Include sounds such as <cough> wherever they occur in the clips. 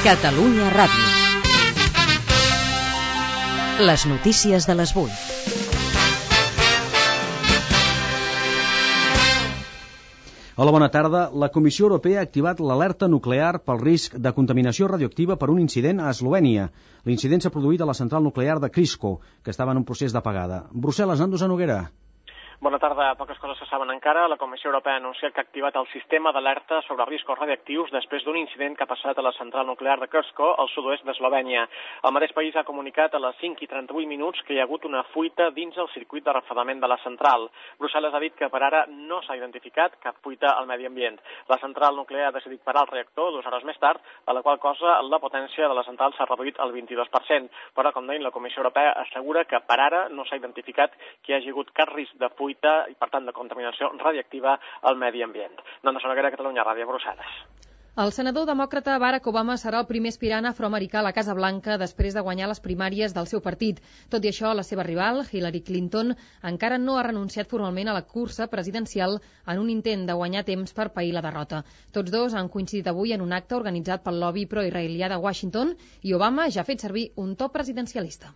Catalunya Ràdio. Les notícies de les 8. Hola, bona tarda. La Comissió Europea ha activat l'alerta nuclear pel risc de contaminació radioactiva per un incident a Eslovènia. L'incident s'ha produït a la central nuclear de Crisco, que estava en un procés d'apagada. Brussel·les, Nandos a Noguera. Bona tarda. Poques coses se saben encara. La Comissió Europea ha anunciat que ha activat el sistema d'alerta sobre riscos radioactius després d'un incident que ha passat a la central nuclear de Krsko, al sud-oest d'Eslovènia. El mateix país ha comunicat a les 5 i 38 minuts que hi ha hagut una fuita dins el circuit de refredament de la central. Brussel·les ha dit que per ara no s'ha identificat cap fuita al medi ambient. La central nuclear ha decidit parar el reactor dues hores més tard, a la qual cosa la potència de la central s'ha reduït al 22%. Però, com deim, la Comissió Europea assegura que per ara no s'ha identificat que hi hagi hagut cap risc de fuita fuita i, per tant, de contaminació radiactiva al medi ambient. Nanda Sonoguera, Catalunya Ràdio, Brussel·les. El senador demòcrata Barack Obama serà el primer aspirant afroamericà a la Casa Blanca després de guanyar les primàries del seu partit. Tot i això, la seva rival, Hillary Clinton, encara no ha renunciat formalment a la cursa presidencial en un intent de guanyar temps per pair la derrota. Tots dos han coincidit avui en un acte organitzat pel lobby pro-israelià de Washington i Obama ja ha fet servir un to presidencialista.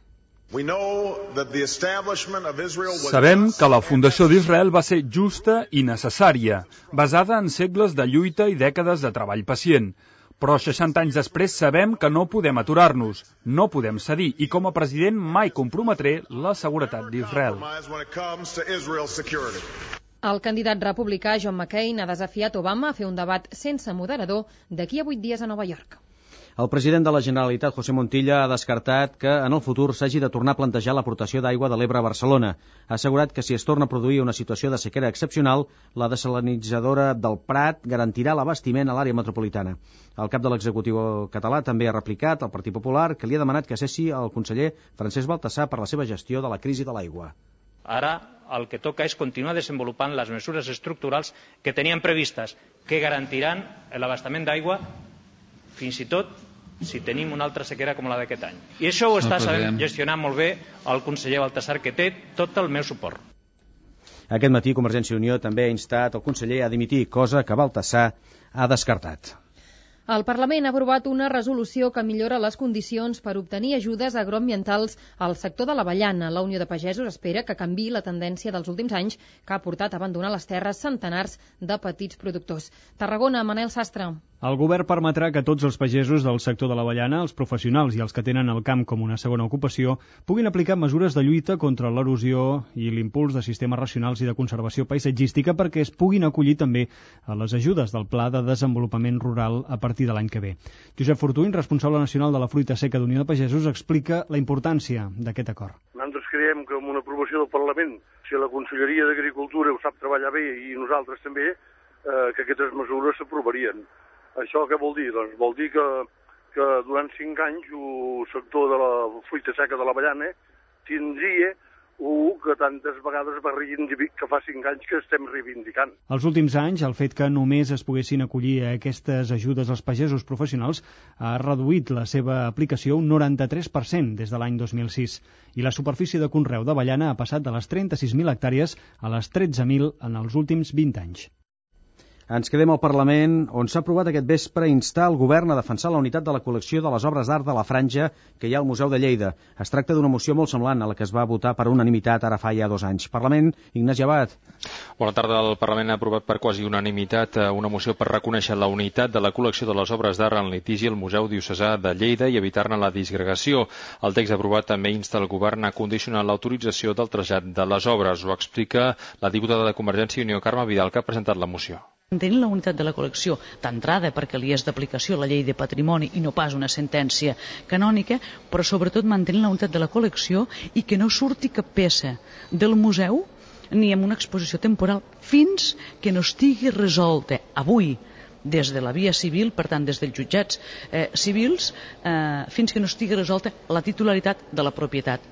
Sabem que la fundació d'Israel va ser justa i necessària, basada en segles de lluita i dècades de treball pacient. Però 60 anys després sabem que no podem aturar-nos, no podem cedir, i com a president mai comprometré la seguretat d'Israel. El candidat republicà John McCain ha desafiat Obama a fer un debat sense moderador d'aquí a vuit dies a Nova York. El president de la Generalitat, José Montilla, ha descartat que en el futur s'hagi de tornar a plantejar l'aportació d'aigua de l'Ebre a Barcelona. Ha assegurat que si es torna a produir una situació de sequera excepcional, la desalinitzadora del Prat garantirà l'abastiment a l'àrea metropolitana. El cap de l'executiu català també ha replicat al Partit Popular que li ha demanat que cessi el conseller Francesc Baltasar per la seva gestió de la crisi de l'aigua. Ara el que toca és continuar desenvolupant les mesures estructurals que teníem previstes, que garantiran l'abastament d'aigua fins i tot si tenim una altra sequera com la d'aquest any. I això ho està sabent gestionar molt bé el conseller Baltasar, que té tot el meu suport. Aquest matí Convergència i Unió també ha instat el conseller a dimitir, cosa que Baltasar ha descartat. El Parlament ha aprovat una resolució que millora les condicions per obtenir ajudes agroambientals al sector de l'avellana. La Unió de Pagesos espera que canvi la tendència dels últims anys que ha portat a abandonar les terres centenars de petits productors. Tarragona, Manel Sastre. El govern permetrà que tots els pagesos del sector de l'avellana, els professionals i els que tenen el camp com una segona ocupació, puguin aplicar mesures de lluita contra l'erosió i l'impuls de sistemes racionals i de conservació paisatgística perquè es puguin acollir també a les ajudes del Pla de Desenvolupament Rural a partir de l'any que ve. Josep Fortuny, responsable nacional de la fruita seca d'Unió de Pagesos, explica la importància d'aquest acord. Nosaltres creiem que amb una aprovació del Parlament, si la Conselleria d'Agricultura ho sap treballar bé i nosaltres també, eh, que aquestes mesures s'aprovarien això què vol dir? Doncs vol dir que, que durant cinc anys el sector de la fruita seca de l'avellana tindria un que tantes vegades va que fa cinc anys que estem reivindicant. Els últims anys, el fet que només es poguessin acollir aquestes ajudes als pagesos professionals ha reduït la seva aplicació un 93% des de l'any 2006 i la superfície de conreu d'avellana ha passat de les 36.000 hectàrees a les 13.000 en els últims 20 anys. Ens quedem al Parlament, on s'ha aprovat aquest vespre instar el govern a defensar la unitat de la col·lecció de les obres d'art de la Franja que hi ha al Museu de Lleida. Es tracta d'una moció molt semblant a la que es va votar per unanimitat ara fa ja dos anys. Parlament, Ignasi Abad. Bona tarda. El Parlament ha aprovat per quasi unanimitat eh, una moció per reconèixer la unitat de la col·lecció de les obres d'art en litigi al Museu Diocesà de Lleida i evitar-ne la disgregació. El text aprovat també insta el govern a condicionar l'autorització del trasllat de les obres. Ho explica la diputada de Convergència i Unió, Carme Vidal, que ha presentat la moció. Mantenint la unitat de la col·lecció d'entrada perquè li és d'aplicació la llei de patrimoni i no pas una sentència canònica, però sobretot mantenint la unitat de la col·lecció i que no surti cap peça del museu ni en una exposició temporal fins que no estigui resolta avui des de la via civil, per tant des dels jutjats eh, civils, eh, fins que no estigui resolta la titularitat de la propietat.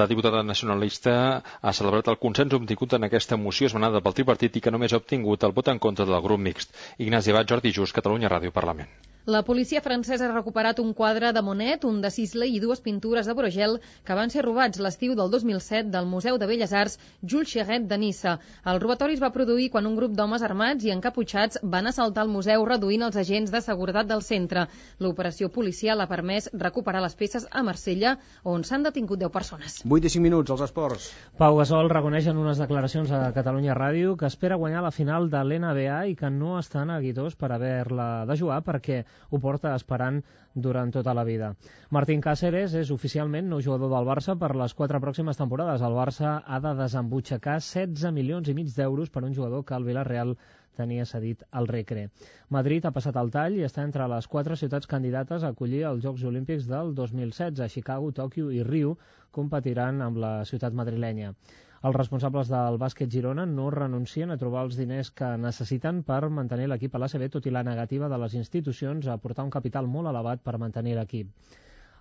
La diputada nacionalista ha celebrat el consens obtingut en aquesta moció esmenada pel tripartit i que només ha obtingut el vot en contra del grup mixt. Ignasi Abad, Jordi Just, Catalunya Ràdio Parlament. La policia francesa ha recuperat un quadre de Monet, un de Sisley i dues pintures de Bruegel que van ser robats l'estiu del 2007 del Museu de Belles Arts Jules Cheret de Nissa. El robatori es va produir quan un grup d'homes armats i encaputxats van assaltar el museu reduint els agents de seguretat del centre. L'operació policial ha permès recuperar les peces a Marsella, on s'han detingut 10 persones. 8 i 5 minuts, als esports. Pau Gasol reconeix en unes declaracions a Catalunya Ràdio que espera guanyar la final de l'NBA i que no està neguitós per haver-la de jugar perquè ho porta esperant durant tota la vida. Martín Cáceres és oficialment nou jugador del Barça per les quatre pròximes temporades. El Barça ha de desembutxacar 16 milions i mig d'euros per un jugador que el Villarreal tenia cedit al Recre. Madrid ha passat el tall i està entre les quatre ciutats candidates a acollir els Jocs Olímpics del 2016. Chicago, Tòquio i Rio competiran amb la ciutat madrilenya. Els responsables del bàsquet Girona no renuncien a trobar els diners que necessiten per mantenir l'equip a l'ACB, tot i la negativa de les institucions a aportar un capital molt elevat per mantenir l'equip.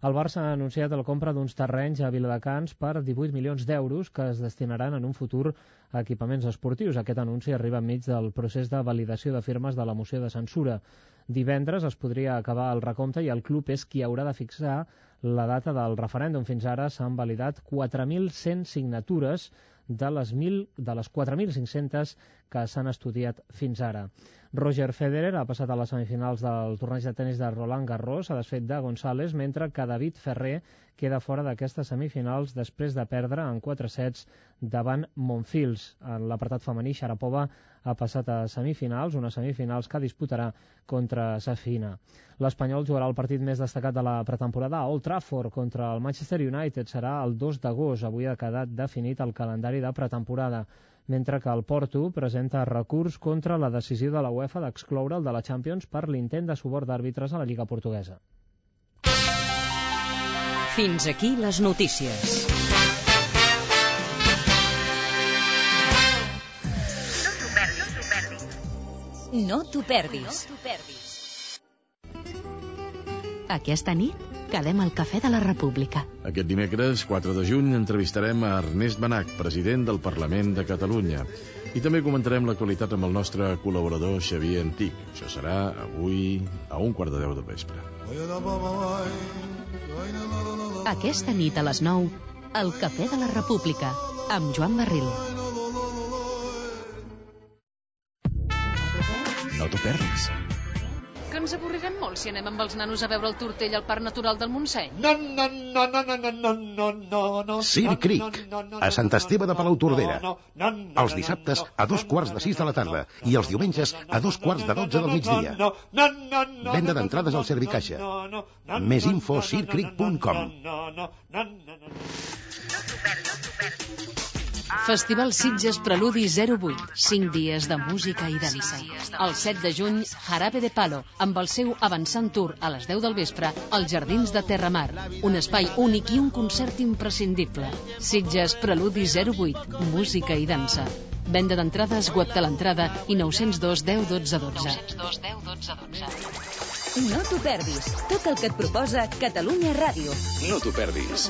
El Barça ha anunciat la compra d'uns terrenys a Viladecans per 18 milions d'euros que es destinaran en un futur a equipaments esportius. Aquest anunci arriba enmig del procés de validació de firmes de la moció de censura. Divendres es podria acabar el recompte i el club és qui haurà de fixar la data del referèndum. Fins ara s'han validat 4.100 signatures de les, 1.000, de les 4.500 que s'han estudiat fins ara. Roger Federer ha passat a les semifinals del torneig de tennis de Roland Garros, ha desfet de González, mentre que David Ferrer queda fora d'aquestes semifinals després de perdre en 4 sets davant Monfils. En l'apartat femení, Sharapova ha passat a semifinals, unes semifinals que disputarà contra Safina. L'Espanyol jugarà el partit més destacat de la pretemporada a Old Trafford contra el Manchester United. Serà el 2 d'agost. Avui ha quedat definit el calendari de pretemporada mentre que el Porto presenta recurs contra la decisió de la UEFA d'excloure'l de la Champions per l'intent de subord d'àrbitres a la Lliga Portuguesa. Fins aquí les notícies. No t'ho perdis. Aquesta nit quedem al Cafè de la República. Aquest dimecres, 4 de juny, entrevistarem a Ernest Benac, president del Parlament de Catalunya. I també comentarem l'actualitat amb el nostre col·laborador Xavier Antic. Això serà avui a un quart de deu de vespre. Aquesta nit a les 9, el Cafè de la República, amb Joan Barril. No t'ho perdis que ens avorrirem molt si anem amb els nanos a veure el tortell al Parc Natural del Montseny. No, no, no, no, no, no, no, no, no, no. Sir Creek, a Sant Esteve de Palau Tordera. Els dissabtes a dos quarts de sis de la tarda i els diumenges a dos quarts de dotze del migdia. Venda d'entrades al Servicaixa. Més info a sircreek.com. Festival Sitges Preludi 08. 5 dies de música i dansa. El 7 de juny, Jarabe de Palo, amb el seu avançant tour a les 10 del vespre als Jardins de Terramar. Un espai únic i un concert imprescindible. Sitges Preludi 08. Música i dansa. Venda d'entrades web de l'entrada i 902 10 12 12. 902 10 12 12. No t'ho perdis. Tot el que et proposa Catalunya Ràdio. No t'ho perdis.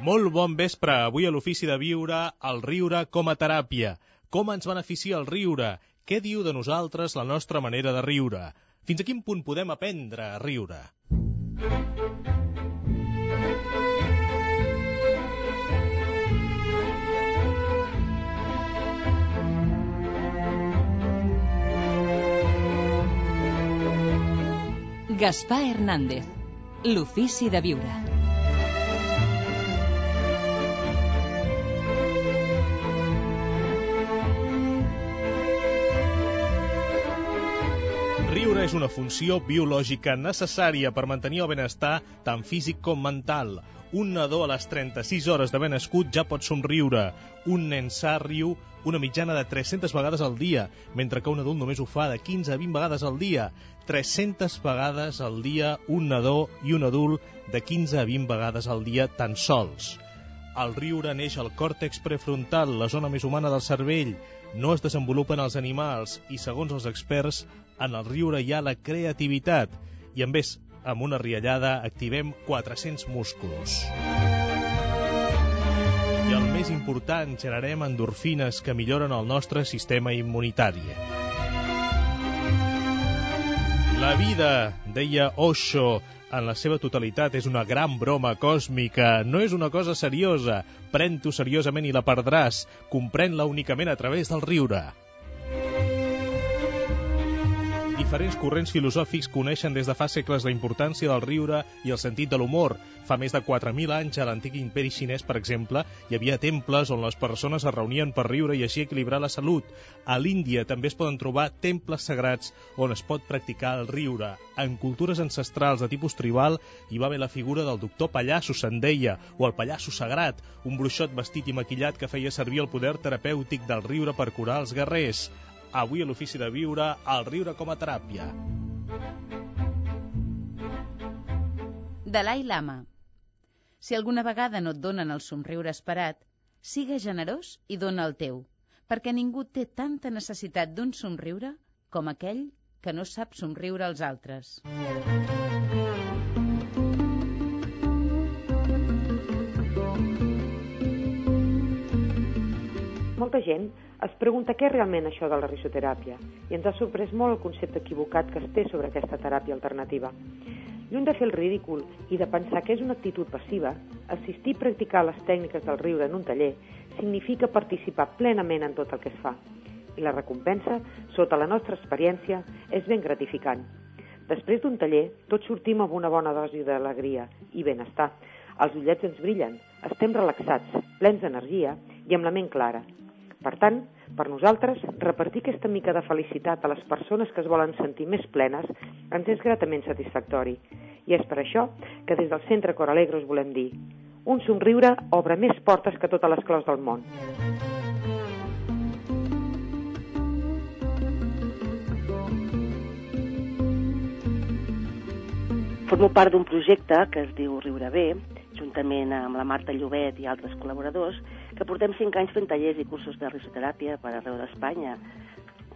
Molt bon vespre. Avui a l'Ofici de Viure, el riure com a teràpia. Com ens beneficia el riure? Què diu de nosaltres la nostra manera de riure? Fins a quin punt podem aprendre a riure? Gaspar Hernández. L'ofici de viure. Riure és una funció biològica necessària per mantenir el benestar tant físic com mental. Un nadó a les 36 hores d'haver nascut ja pot somriure. Un nen sa riu una mitjana de 300 vegades al dia, mentre que un adult només ho fa de 15 a 20 vegades al dia. 300 vegades al dia un nadó i un adult de 15 a 20 vegades al dia tan sols. El riure neix al còrtex prefrontal, la zona més humana del cervell. No es desenvolupen els animals i, segons els experts, en el riure hi ha la creativitat. I, en més, amb una riallada activem 400 músculs. I el més important, generarem endorfines que milloren el nostre sistema immunitari. La vida, deia Osho, en la seva totalitat és una gran broma còsmica, no és una cosa seriosa. Pren-t'ho seriosament i la perdràs. Comprèn-la únicament a través del riure. Diferents corrents filosòfics coneixen des de fa segles la importància del riure i el sentit de l'humor. Fa més de 4.000 anys a l'antic imperi xinès, per exemple, hi havia temples on les persones es reunien per riure i així equilibrar la salut. A l'Índia també es poden trobar temples sagrats on es pot practicar el riure. En cultures ancestrals de tipus tribal hi va haver la figura del doctor pallasso, se'n deia, o el pallasso sagrat, un bruixot vestit i maquillat que feia servir el poder terapèutic del riure per curar els guerrers avui a l'Ofici de Viure, el riure com a teràpia. Dalai Lama Si alguna vegada no et donen el somriure esperat, siga generós i dona el teu, perquè ningú té tanta necessitat d'un somriure com aquell que no sap somriure als altres. Molta gent es pregunta què és realment això de la risoteràpia i ens ha sorprès molt el concepte equivocat que es té sobre aquesta teràpia alternativa. Lluny de fer el ridícul i de pensar que és una actitud passiva, assistir i practicar les tècniques del riure en un taller significa participar plenament en tot el que es fa. I la recompensa, sota la nostra experiència, és ben gratificant. Després d'un taller, tots sortim amb una bona dosi d'alegria i benestar. Els ullets ens brillen, estem relaxats, plens d'energia i amb la ment clara, per tant, per nosaltres, repartir aquesta mica de felicitat a les persones que es volen sentir més plenes ens és gratament satisfactori. I és per això que des del Centre Cor Alegre us volem dir un somriure obre més portes que totes les claus del món. Formo part d'un projecte que es diu Riure Bé, juntament amb la Marta Llobet i altres col·laboradors, que portem cinc anys fent tallers i cursos de risoteràpia per arreu d'Espanya,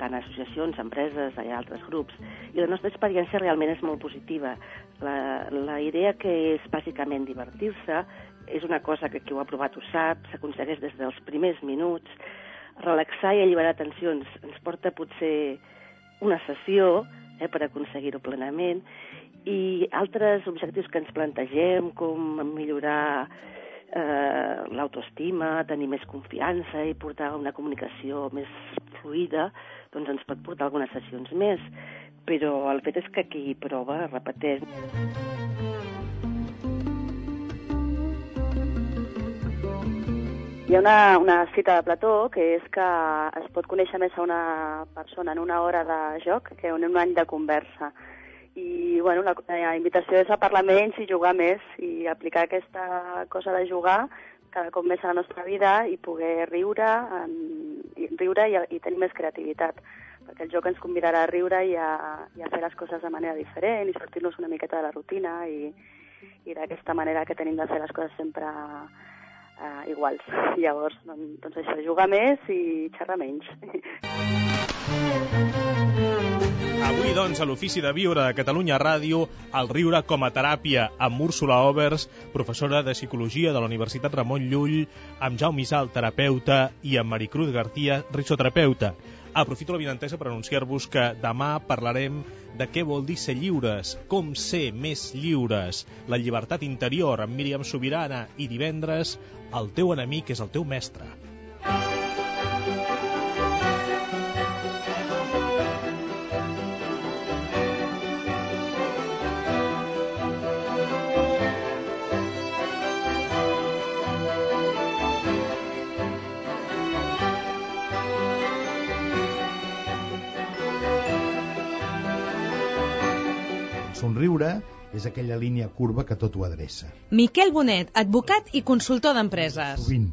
tant associacions, empreses, ha altres grups, i la nostra experiència realment és molt positiva. La, la idea que és bàsicament divertir-se és una cosa que qui ho ha provat ho sap, s'aconsegueix des dels primers minuts, relaxar i alliberar tensions ens porta potser una sessió eh, per aconseguir-ho plenament i altres objectius que ens plantegem, com millorar eh, l'autoestima, tenir més confiança i portar una comunicació més fluida, doncs ens pot portar algunes sessions més. Però el fet és que qui prova repeteix. Hi ha una, una cita de Plató que és que es pot conèixer més a una persona en una hora de joc que en un any de conversa i bueno, la, la invitació és a parlar menys i jugar més i aplicar aquesta cosa de jugar cada cop més a la nostra vida i poder riure, en, i, riure i, i tenir més creativitat perquè el joc ens convidarà a riure i a, i a fer les coses de manera diferent i sortir-nos una miqueta de la rutina i, i d'aquesta manera que tenim de fer les coses sempre uh, iguals. Llavors, doncs, doncs això, jugar més i xerrar menys. <laughs> Avui, doncs, a l'Ofici de Viure de Catalunya Ràdio, el riure com a teràpia amb Úrsula Overs, professora de Psicologia de la Universitat Ramon Llull, amb Jaume Isal, terapeuta, i amb Maricruz García, risoterapeuta. Aprofito la vinentesa per anunciar-vos que demà parlarem de què vol dir ser lliures, com ser més lliures, la llibertat interior amb Míriam Sobirana i divendres el teu enemic és el teu mestre. Somriure és aquella línia curva que tot ho adreça. Miquel Bonet, advocat i consultor d'empreses. Sovint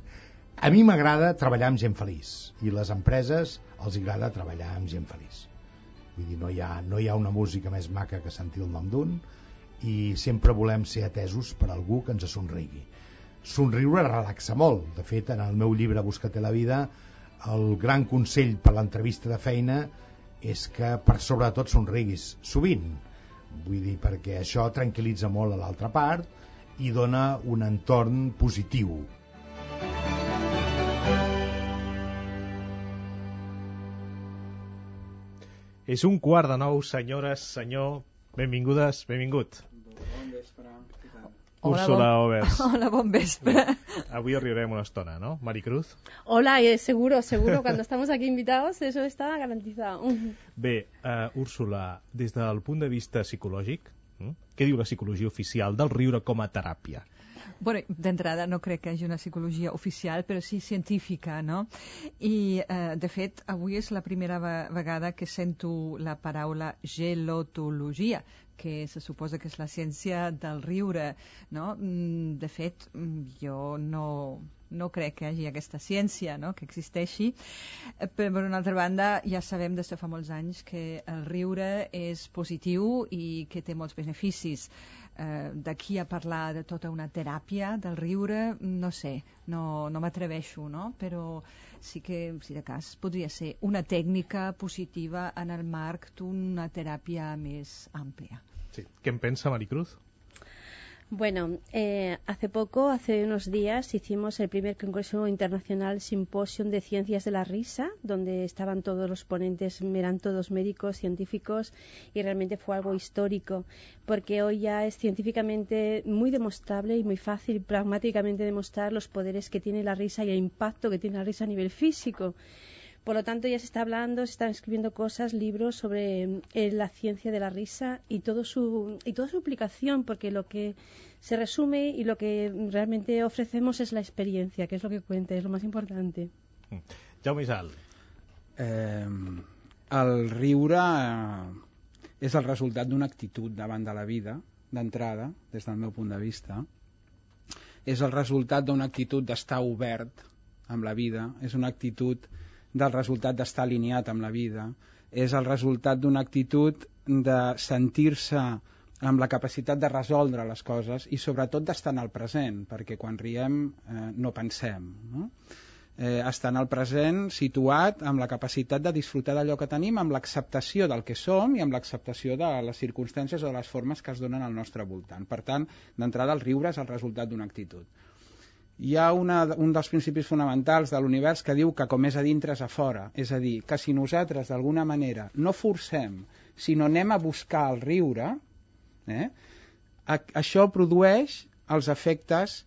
A mi m'agrada treballar amb gent feliç i les empreses els agrada treballar amb gent feliç. Vull dir, no hi ha, no hi ha una música més maca que sentir el nom d'un i sempre volem ser atesos per algú que ens somrigui. Somriure relaxa molt. De fet, en el meu llibre Buscate la vida, el gran consell per l'entrevista de feina és que per sobre de tot somriguis sovint. Vull dir, perquè això tranquil·litza molt a l'altra part i dona un entorn positiu És un quart de nou, senyores, senyor. Benvingudes, benvingut. Bon vespre. Hola, Úrsula bon... Overs. <laughs> Hola, bon vespre. Avui riurem una estona, ¿no? Maricruz. Hola, eh, seguro, seguro. Cuando estamos aquí invitados, eso está garantizado. Bé, uh, Úrsula, des del punt de vista psicològic, hm? què diu la psicologia oficial del riure com a teràpia? Bueno, d'entrada no crec que hi hagi una psicologia oficial, però sí científica, no? I, eh, de fet, avui és la primera vegada que sento la paraula gelotologia, que se suposa que és la ciència del riure, no? Mm, de fet, mm, jo no, no crec que hi hagi aquesta ciència no? que existeixi, eh, però per una altra banda ja sabem des de fa molts anys que el riure és positiu i que té molts beneficis eh, d'aquí a parlar de tota una teràpia del riure, no sé, no, no m'atreveixo, no? però sí que, si de cas, podria ser una tècnica positiva en el marc d'una teràpia més àmplia. Sí. Què en pensa Maricruz? Bueno, eh, hace poco, hace unos días, hicimos el primer Congreso Internacional Simposium de Ciencias de la Risa, donde estaban todos los ponentes, eran todos médicos, científicos, y realmente fue algo histórico, porque hoy ya es científicamente muy demostrable y muy fácil pragmáticamente demostrar los poderes que tiene la risa y el impacto que tiene la risa a nivel físico. Por lo tanto, ya se está hablando, se están escribiendo cosas, libros sobre eh, la ciencia de la risa y, todo su, y toda su aplicación, porque lo que se resume y lo que realmente ofrecemos es la experiencia, que es lo que cuenta, es lo más importante. Mm. Jaume Isal. Eh, el riure eh, és el resultat d'una actitud davant de la vida, d'entrada, des del meu punt de vista. És el resultat d'una actitud d'estar obert amb la vida, és una actitud del resultat d'estar alineat amb la vida, és el resultat d'una actitud de sentir-se amb la capacitat de resoldre les coses i sobretot d'estar en el present, perquè quan riem eh, no pensem. No? Eh, estar en el present situat amb la capacitat de disfrutar d'allò que tenim, amb l'acceptació del que som i amb l'acceptació de les circumstàncies o de les formes que es donen al nostre voltant. Per tant, d'entrada, el riure és el resultat d'una actitud hi ha una, un dels principis fonamentals de l'univers que diu que com és a dintre és a fora. És a dir, que si nosaltres d'alguna manera no forcem, sinó anem a buscar el riure, eh, a, això produeix els efectes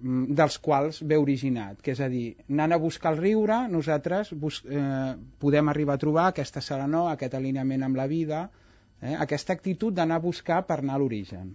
mm, dels quals ve originat, que és a dir, anant a buscar el riure, nosaltres bus eh, podem arribar a trobar aquesta serenor, aquest alineament amb la vida, eh, aquesta actitud d'anar a buscar per anar a l'origen.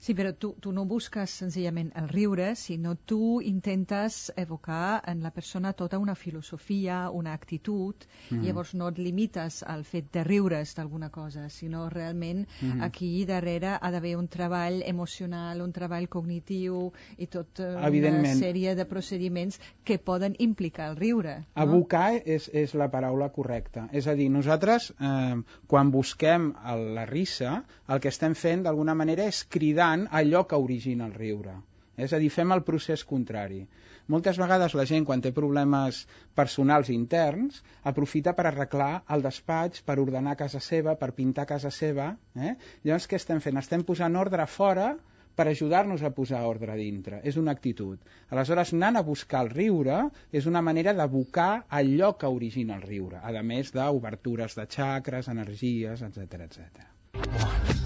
Sí, però tu, tu no busques senzillament el riure, sinó tu intentes evocar en la persona tota una filosofia, una actitud, mm. llavors no et limites al fet de riure's d'alguna cosa, sinó realment mm. aquí darrere ha d'haver un treball emocional, un treball cognitiu i tota una sèrie de procediments que poden implicar el riure. No? Abocar és, és la paraula correcta. És a dir, nosaltres, eh, quan busquem el, la risa, el que estem fent d'alguna manera és cridar buscant allò que origina el riure. És a dir, fem el procés contrari. Moltes vegades la gent, quan té problemes personals interns, aprofita per arreglar el despatx, per ordenar casa seva, per pintar casa seva. Eh? Llavors, què estem fent? Estem posant ordre fora per ajudar-nos a posar ordre dintre. És una actitud. Aleshores, anant a buscar el riure és una manera d'abocar allò que origina el riure, a més d'obertures de xacres, energies, etc etc.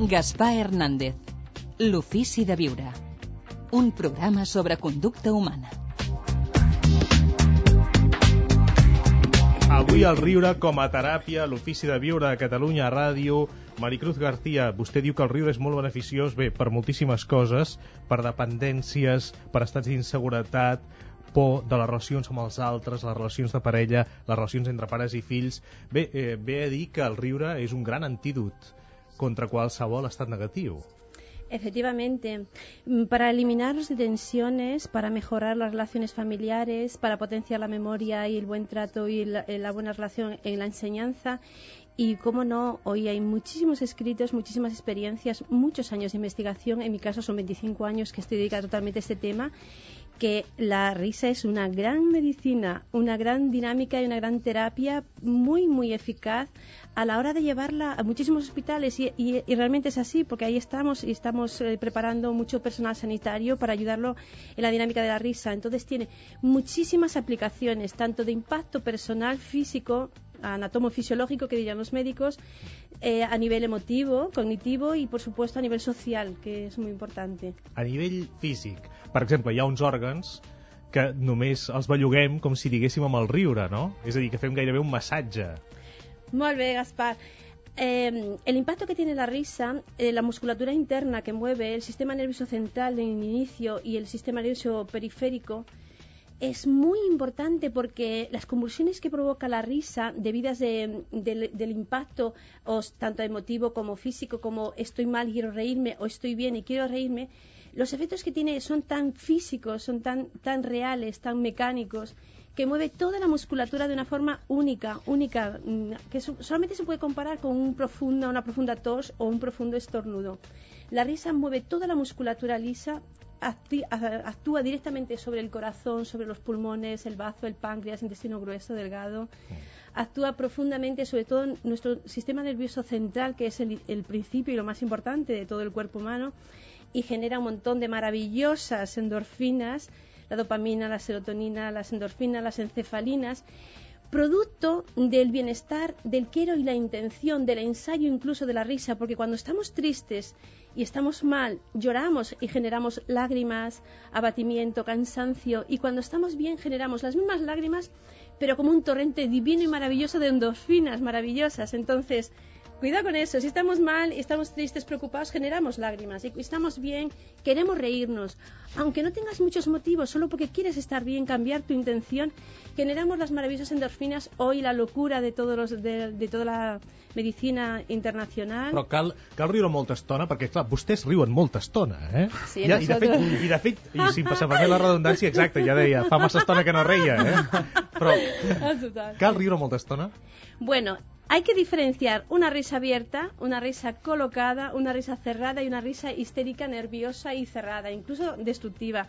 Gaspar Hernández, L'ofici de viure. Un programa sobre conducta humana. Avui el riure com a teràpia, l'ofici de viure a Catalunya Ràdio. Maricruz García, vostè diu que el riure és molt beneficiós, bé, per moltíssimes coses, per dependències, per estats d'inseguretat, por de les relacions amb els altres, les relacions de parella, les relacions entre pares i fills. Bé, eh, ve a dir que el riure és un gran antídot contra qualsevol estat negatiu. Efectivamente, mm, para eliminar las tensiones, para mejorar las relaciones familiares, para potenciar la memoria y el buen trato y la, la buena relación en la enseñanza y cómo no, hoy hay muchísimos escritos, muchísimas experiencias, muchos años de investigación. En mi caso son 25 años que estoy dedicada totalmente a este tema que la risa es una gran medicina, una gran dinámica y una gran terapia muy, muy eficaz a la hora de llevarla a muchísimos hospitales y, y, y realmente es así porque ahí estamos y estamos eh, preparando mucho personal sanitario para ayudarlo en la dinámica de la risa. Entonces tiene muchísimas aplicaciones, tanto de impacto personal, físico, anatomofisiológico que dirían los médicos, eh, a nivel emotivo, cognitivo i, por supuesto, a nivell social, que és molt important. A nivell físic, per exemple, hi ha uns òrgans que només els belluguem com si diguéssim amb el riure, no? És a dir, que fem gairebé un massatge. Molt bé, Gaspar. Eh, el impacto que tiene la risa, eh, la musculatura interna que mueve, el sistema nervioso central en el inicio y el sistema nervioso periférico, es muy importante porque las convulsiones que provoca la risa debidas de, de, del impacto o tanto emotivo como físico como estoy mal y quiero reírme o estoy bien y quiero reírme los efectos que tiene son tan físicos son tan tan reales tan mecánicos que mueve toda la musculatura de una forma única única mm, que solamente se puede comparar con un profunda una profunda tos o un profundo estornudo. La risa mueve toda la musculatura lisa actúa directamente sobre el corazón, sobre los pulmones, el bazo, el páncreas, intestino grueso, delgado. Actúa profundamente sobre todo en nuestro sistema nervioso central, que es el, el principio y lo más importante de todo el cuerpo humano, y genera un montón de maravillosas endorfinas, la dopamina, la serotonina, las endorfinas, las encefalinas, producto del bienestar, del quiero y la intención, del ensayo incluso de la risa, porque cuando estamos tristes y estamos mal, lloramos y generamos lágrimas, abatimiento, cansancio, y cuando estamos bien generamos las mismas lágrimas, pero como un torrente divino y maravilloso de endorfinas maravillosas. Entonces, Cuidado con eso. Si estamos mal, estamos tristes, preocupados, generamos lágrimas. Y estamos bien, queremos reírnos. Aunque no tengas muchos motivos, solo porque quieres estar bien, cambiar tu intención, generamos las maravillosas endorfinas. Hoy la locura de, todos los, de, de toda la medicina internacional. Però cal, cal riure molta estona, perquè, clar, vostès riuen molta estona, eh? Sí, I, i, de fet, i, de fet, i si em passa per mi la redundància, exacte, ja deia, fa massa estona que no reia, eh? Però cal riure molta estona? Bueno, hay que diferenciar una risa abierta, una risa colocada, una risa cerrada y una risa histérica, nerviosa y cerrada, incluso destructiva.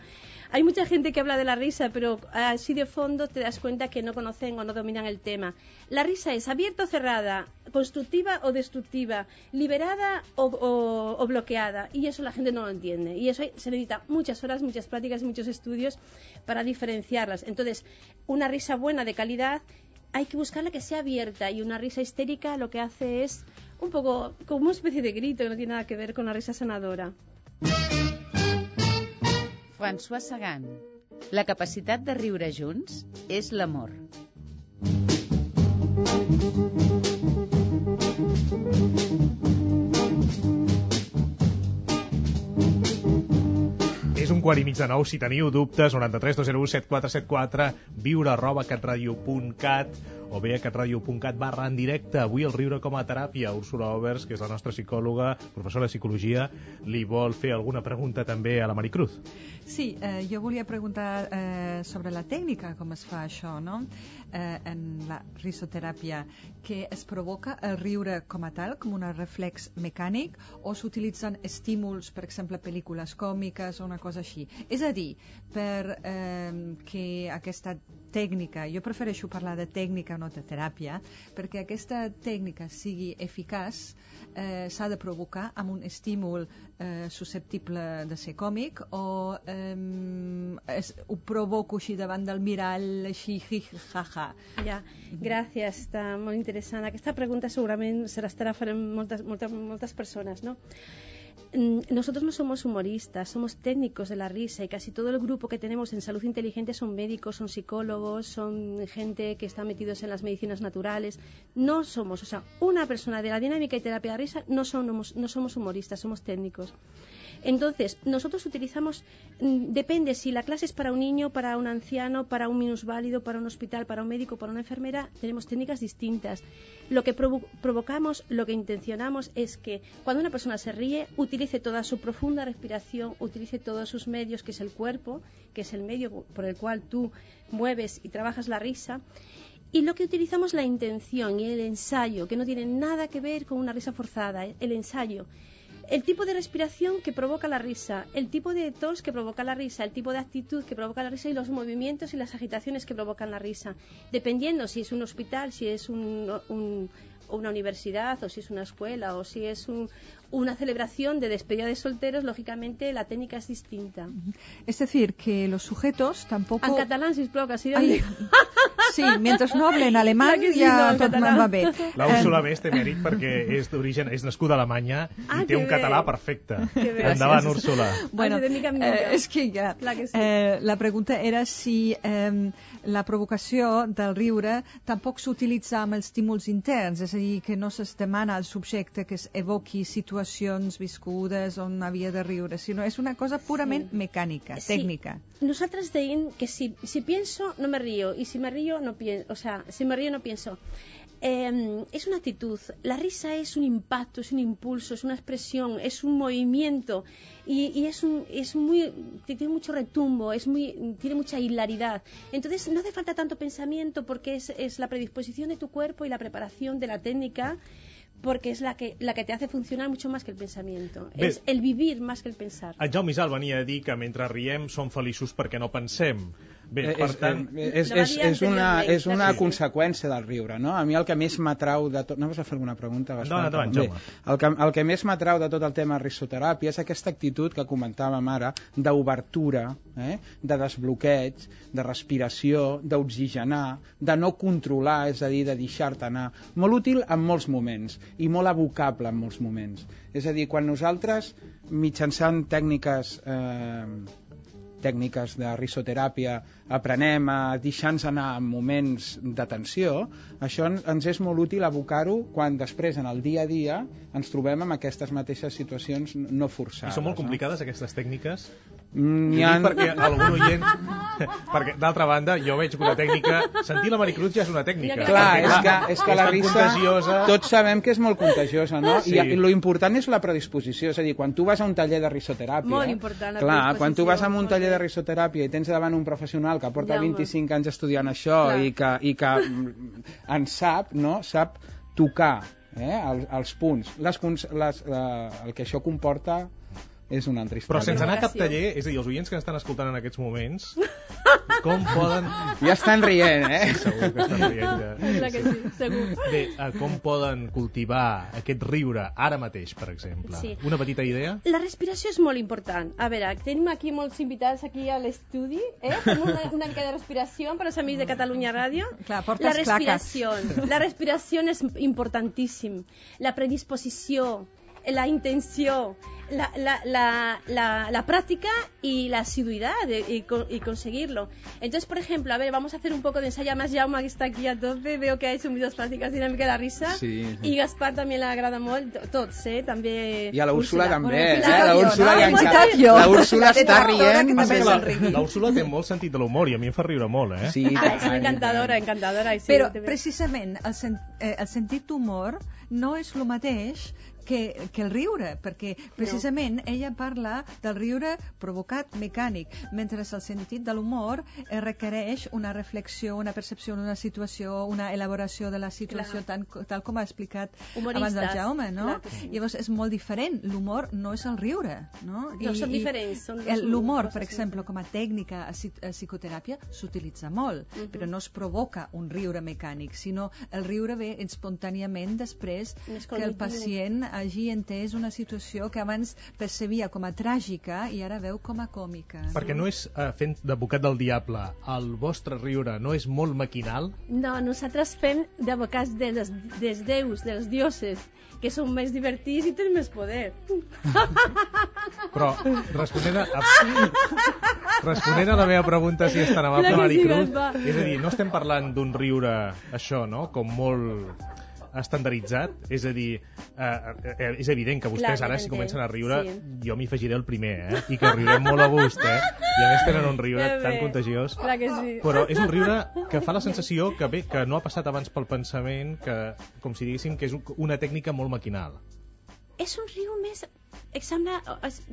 Hay mucha gente que habla de la risa, pero así de fondo te das cuenta que no conocen o no dominan el tema. La risa es abierta o cerrada, constructiva o destructiva, liberada o, o, bloqueada, y eso la gente no lo entiende. Y eso se necesita muchas horas, muchas prácticas y muchos estudios para diferenciarlas. Entonces, una risa buena de calidad hay que buscarla que sea abierta y una risa histérica lo que hace es un poco como una especie de grito que no tiene nada que ver con la risa sanadora. François Sagan. La capacitat de riure junts és l'amor. Quart i mig de nou. Si teniu dubtes, 93 201 7474, viure arroba catradio.cat o bé a catradio.cat barra en directe. Avui el riure com a teràpia. Úrsula Overs, que és la nostra psicòloga, professora de psicologia, li vol fer alguna pregunta també a la Maricruz. Sí, eh, jo volia preguntar eh, sobre la tècnica, com es fa això, no? Eh, en la risoteràpia, que es provoca el riure com a tal, com un reflex mecànic, o s'utilitzen estímuls, per exemple, pel·lícules còmiques o una cosa així. És a dir, per eh, que aquesta tècnica, jo prefereixo parlar de tècnica, no de teràpia, perquè aquesta tècnica sigui eficaç, eh, s'ha de provocar amb un estímul eh, susceptible de ser còmic o eh, es, ho provoco així davant del mirall, així, hi, ha, ha. Ja, gràcies, està molt interessant. Aquesta pregunta segurament se l'estarà fent moltes, moltes, moltes persones, no? Nosotros no somos humoristas, somos técnicos de la risa y casi todo el grupo que tenemos en Salud Inteligente son médicos, son psicólogos, son gente que está metidos en las medicinas naturales. No somos, o sea, una persona de la dinámica y terapia de risa no somos, no somos humoristas, somos técnicos. Entonces, nosotros utilizamos, mm, depende si la clase es para un niño, para un anciano, para un minusválido, para un hospital, para un médico, para una enfermera, tenemos técnicas distintas. Lo que provo provocamos, lo que intencionamos es que cuando una persona se ríe, utilice toda su profunda respiración, utilice todos sus medios, que es el cuerpo, que es el medio por el cual tú mueves y trabajas la risa. Y lo que utilizamos la intención y el ensayo, que no tiene nada que ver con una risa forzada, el ensayo el tipo de respiración que provoca la risa, el tipo de tos que provoca la risa, el tipo de actitud que provoca la risa y los movimientos y las agitaciones que provocan la risa. Dependiendo si es un hospital, si es un, una universidad o si es una escuela o si es un, una celebración de despedida de solteros, lógicamente la técnica es distinta. Es decir, que los sujetos tampoco... En catalán, si que Ai, <laughs> Sí, mientras no hablen alemán sí, ja no, tot va bé. L'Úrsula bé té mèrit perquè és d'origen, és nascuda a Alemanya ah, i té un bé. català perfecte. Endavant, Úrsula. Bueno, eh, és que ja... Que sí. eh, la pregunta era si eh, la provocació del riure tampoc s'utilitza amb els estímuls interns, és a dir, que no es demana al subjecte que es evoqui situacions viscudes on havia de riure, sinó és una cosa purament sí. mecànica, sí. tècnica. Nosaltres deim que si, si pienso no me río y si me río no pienso, o sea, si me río no pienso. Eh, es una actitud. La risa es un impacto, es un impulso, es una expresión, es un movimiento y, y es, un, es muy, tiene mucho retumbo, es muy, tiene mucha hilaridad. Entonces no hace falta tanto pensamiento porque es, es la predisposición de tu cuerpo y la preparación de la técnica porque es la que, la que te hace funcionar mucho más que el pensamiento. Bé, és el vivir más que el pensar. En Jaume Isal venia a dir que mentre riem som feliços perquè no pensem. Bé, eh, per és, tant... Eh, és, és, és, una, és una conseqüència del riure, no? A mi el que més m'atrau de tot... No vas a fer alguna pregunta? No, no, no, Jaume. El que, el que més m'atrau de tot el tema risoteràpia és aquesta actitud que comentàvem ara d'obertura, eh? de desbloqueig, de respiració, d'oxigenar, de no controlar, és a dir, de deixar-te anar. Molt útil en molts moments i molt abocable en molts moments. És a dir, quan nosaltres, mitjançant tècniques eh, tècniques de risoteràpia aprenem a deixar-nos anar en moments de tensió, això ens és molt útil abocar-ho quan després en el dia a dia ens trobem amb aquestes mateixes situacions no forçades. I són molt complicades no? aquestes tècniques? Mm, ha... perquè algun oient... <laughs> perquè, d'altra banda, jo veig que una tècnica... Sentir la Maricruz ja és una tècnica. Clar, és que, és que la risa... Contagiosa... Tots sabem que és molt contagiosa, no? Sí. I, I lo important és la predisposició. És a dir, quan tu vas a un taller de risoteràpia... Molt important, Clar, quan tu vas a un taller de risoteràpia i tens davant un professional que porta ja, 25 anys estudiant això i que, i que en sap, no? Sap tocar eh, els, els punts, les, les, la, el que això comporta és una altra història. Però sense anar a cap taller, és a dir, els oients que estan escoltant en aquests moments, com poden... Ja estan rient, eh? Sí, segur que estan rient. Ja. <laughs> Clar que sí, segur. Bé, eh, com poden cultivar aquest riure ara mateix, per exemple? Sí. Una petita idea? La respiració és molt important. A veure, tenim aquí molts invitats aquí a l'estudi, eh? Fem una, una mica de respiració per als amics de Catalunya Ràdio. Clar, la respiració. La respiració és importantíssim. La predisposició, la intenció, la, la, la, la, la práctica y la asiduidad de, y, y, conseguirlo. Entonces, por ejemplo, a ver, vamos a hacer un poco de ensayo. Más Jaume que está aquí a tope, veo que ha hecho muchas prácticas dinámicas de la risa. Sí, sí. Y Gaspar també l'agrada molt, tots, eh? També... I a la Úrsula també, eh? La Úrsula, no? ja la Úrsula està rient. La, la Úrsula té molt sentit de l'humor i a mi em fa riure molt, eh? Sí, ah, és encantadora, encantadora. Sí, Però, precisament, el, sen eh, el sentit d'humor no és el mateix que, que el riure, perquè precisament no. ella parla del riure provocat mecànic, mentre el sentit de l'humor eh, requereix una reflexió, una percepció d'una situació, una elaboració de la situació, tan, tal com ha explicat Humoristes. abans del Jaume, no? Sí. Llavors és molt diferent, l'humor no és el riure, no? I, no, són diferents. L'humor, per exemple, com a tècnica a, a psicoteràpia, s'utilitza molt, uh -huh. però no es provoca un riure mecànic, sinó el riure ve espontàniament després que el pacient hagi entès una situació que abans percebia com a tràgica i ara veu com a còmica. Perquè no és, eh, fent d'advocat del diable, el vostre riure no és molt maquinal? No, nosaltres fem d'advocats dels, dels déus, dels dioses, que són més divertits i tenen més poder. <laughs> Però, responent a, responent a la meva pregunta si és tan amable, Maricruz, és a dir, no estem parlant d'un riure, això, no?, com molt estandarditzat, és a dir, eh, eh, és evident que vostès Clar, ara si comencen a riure, sí. jo m'hi afegiré el primer, eh? i que riurem molt a gust, eh? i a més tenen un riure tan contagiós. Clar que sí. Però és un riure que fa la sensació que bé, que no ha passat abans pel pensament, que com si diguéssim que és una tècnica molt maquinal. És un riu més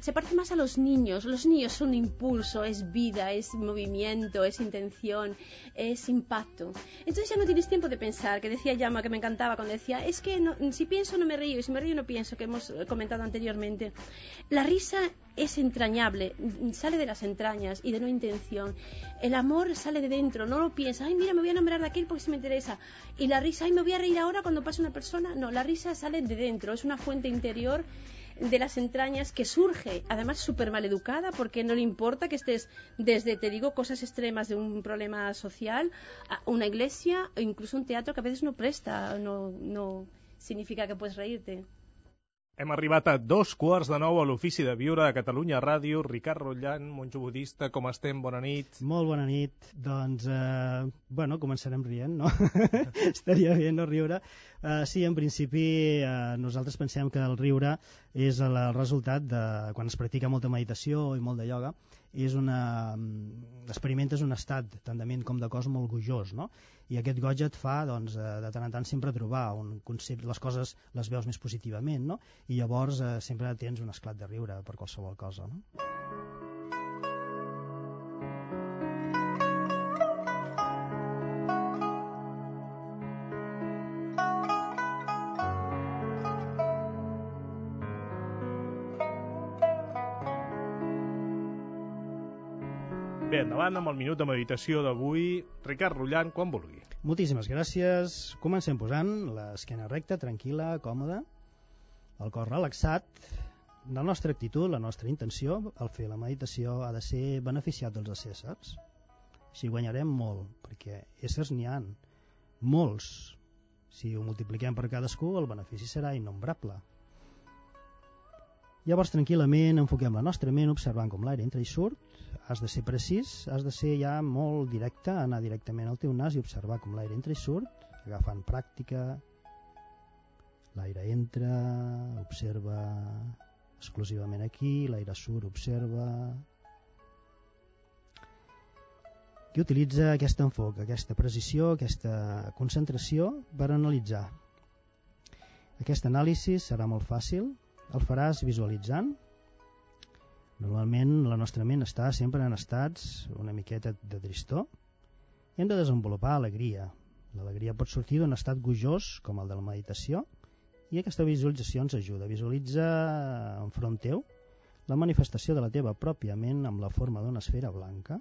se parece más a los niños. Los niños son impulso, es vida, es movimiento, es intención, es impacto. Entonces ya no tienes tiempo de pensar, que decía Llama, que me encantaba cuando decía, es que si pienso no me río, y si me río no pienso, que hemos comentado anteriormente. La risa es entrañable, sale de las entrañas y de no intención. El amor sale de dentro, no lo piensa, ay, mira, me voy a enamorar de aquel porque se me interesa. Y la risa, ay, me voy a reír ahora cuando pase una persona. No, la risa sale de dentro, es una fuente interior de las entrañas que surge, además súper mal educada, porque no le importa que estés desde, te digo, cosas extremas de un problema social, a una iglesia o incluso un teatro que a veces no presta, no, no significa que puedes reírte. Hem arribat a dos quarts de nou a l'Ofici de Viure a Catalunya Ràdio. Ricard Rotllant, monjo budista, com estem? Bona nit. Molt bona nit. Doncs, eh, bueno, començarem rient, no? <laughs> Estaria bé no riure. Uh, sí, en principi uh, nosaltres pensem que el riure és el resultat de quan es practica molta meditació i molt de ioga és una... Mm, experimentes un estat tant de ment com de cos molt gojós, no? I aquest goig et fa, doncs, eh, de tant en tant sempre trobar un concepte, les coses les veus més positivament, no? I llavors eh, sempre tens un esclat de riure per qualsevol cosa, no? Endavant amb el minut de meditació d'avui. Ricard Rullant, quan vulgui. Moltíssimes gràcies. Comencem posant l'esquena recta, tranquil·la, còmoda, el cor relaxat. La nostra actitud, la nostra intenció al fer la meditació ha de ser beneficiat dels éssers. Si guanyarem molt, perquè éssers n'hi han molts. Si ho multipliquem per cadascú, el benefici serà innombrable. Llavors, tranquil·lament, enfoquem la nostra ment observant com l'aire entra i surt. Has de ser precís, has de ser ja molt directe, anar directament al teu nas i observar com l'aire entra i surt, agafant pràctica. L'aire entra, observa exclusivament aquí, l'aire surt, observa. I utilitza aquest enfoc, aquesta precisió, aquesta concentració per analitzar. Aquest anàlisi serà molt fàcil, el faràs visualitzant. Normalment la nostra ment està sempre en estats una miqueta de tristor i hem de desenvolupar alegria. L'alegria pot sortir d'un estat gojós, com el de la meditació, i aquesta visualització ens ajuda. Visualitza enfront teu la manifestació de la teva pròpia ment amb la forma d'una esfera blanca.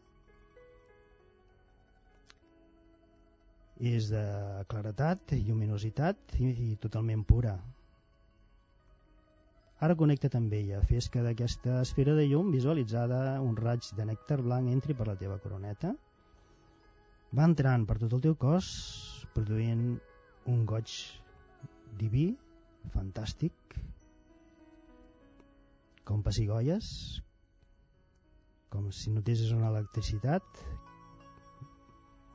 És de claretat, lluminositat i, i totalment pura. Ara connecta't amb ella, fes que d'aquesta esfera de llum visualitzada un raig de nèctar blanc entri per la teva coroneta. Va entrant per tot el teu cos, produint un goig diví, fantàstic, com pessigolles, com si notessis una electricitat,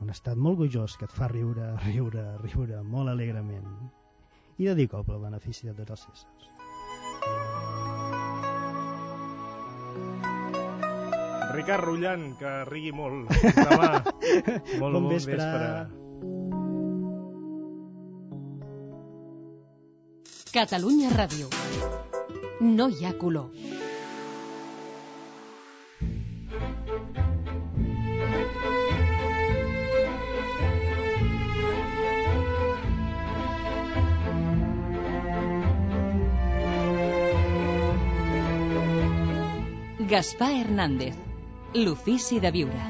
un estat molt gojós que et fa riure, riure, riure molt alegrement i dedico pel benefici de tots els éssers. Ricard Rullant, que rigui molt. <laughs> Demà. molt bon, bon vespre. vespre. Catalunya Ràdio. No hi ha color. Gaspar Hernández, l'ofici de viure.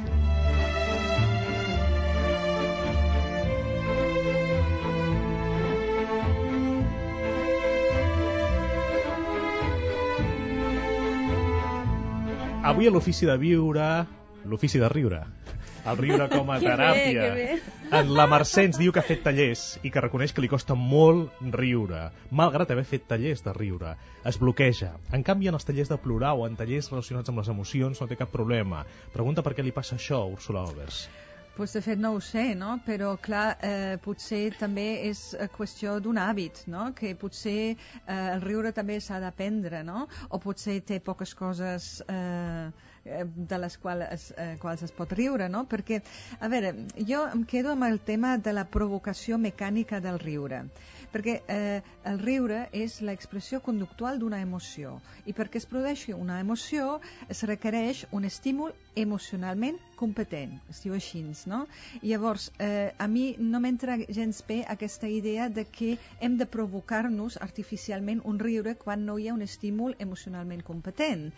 Avui a l'ofici de viure, l'ofici de el riure com a teràpia. Que bé, que bé. En la Mercè ens diu que ha fet tallers i que reconeix que li costa molt riure. Malgrat haver fet tallers de riure, es bloqueja. En canvi, en els tallers de plorar o en tallers relacionats amb les emocions no té cap problema. Pregunta per què li passa això a Úrsula Albers. Pues de fet no ho sé, no? però clar, eh, potser també és eh, qüestió d'un hàbit, no? que potser eh, el riure també s'ha d'aprendre, no? o potser té poques coses eh, eh, de les quals es, eh, quals es pot riure, no? perquè, a veure, jo em quedo amb el tema de la provocació mecànica del riure. perquè eh, el riure és l'expressió conductual d'una emoció i perquè es produeixi una emoció es requereix un estímul emocionalment competent, es diu així, no? I llavors, eh, a mi no m'entra gens bé aquesta idea de que hem de provocar-nos artificialment un riure quan no hi ha un estímul emocionalment competent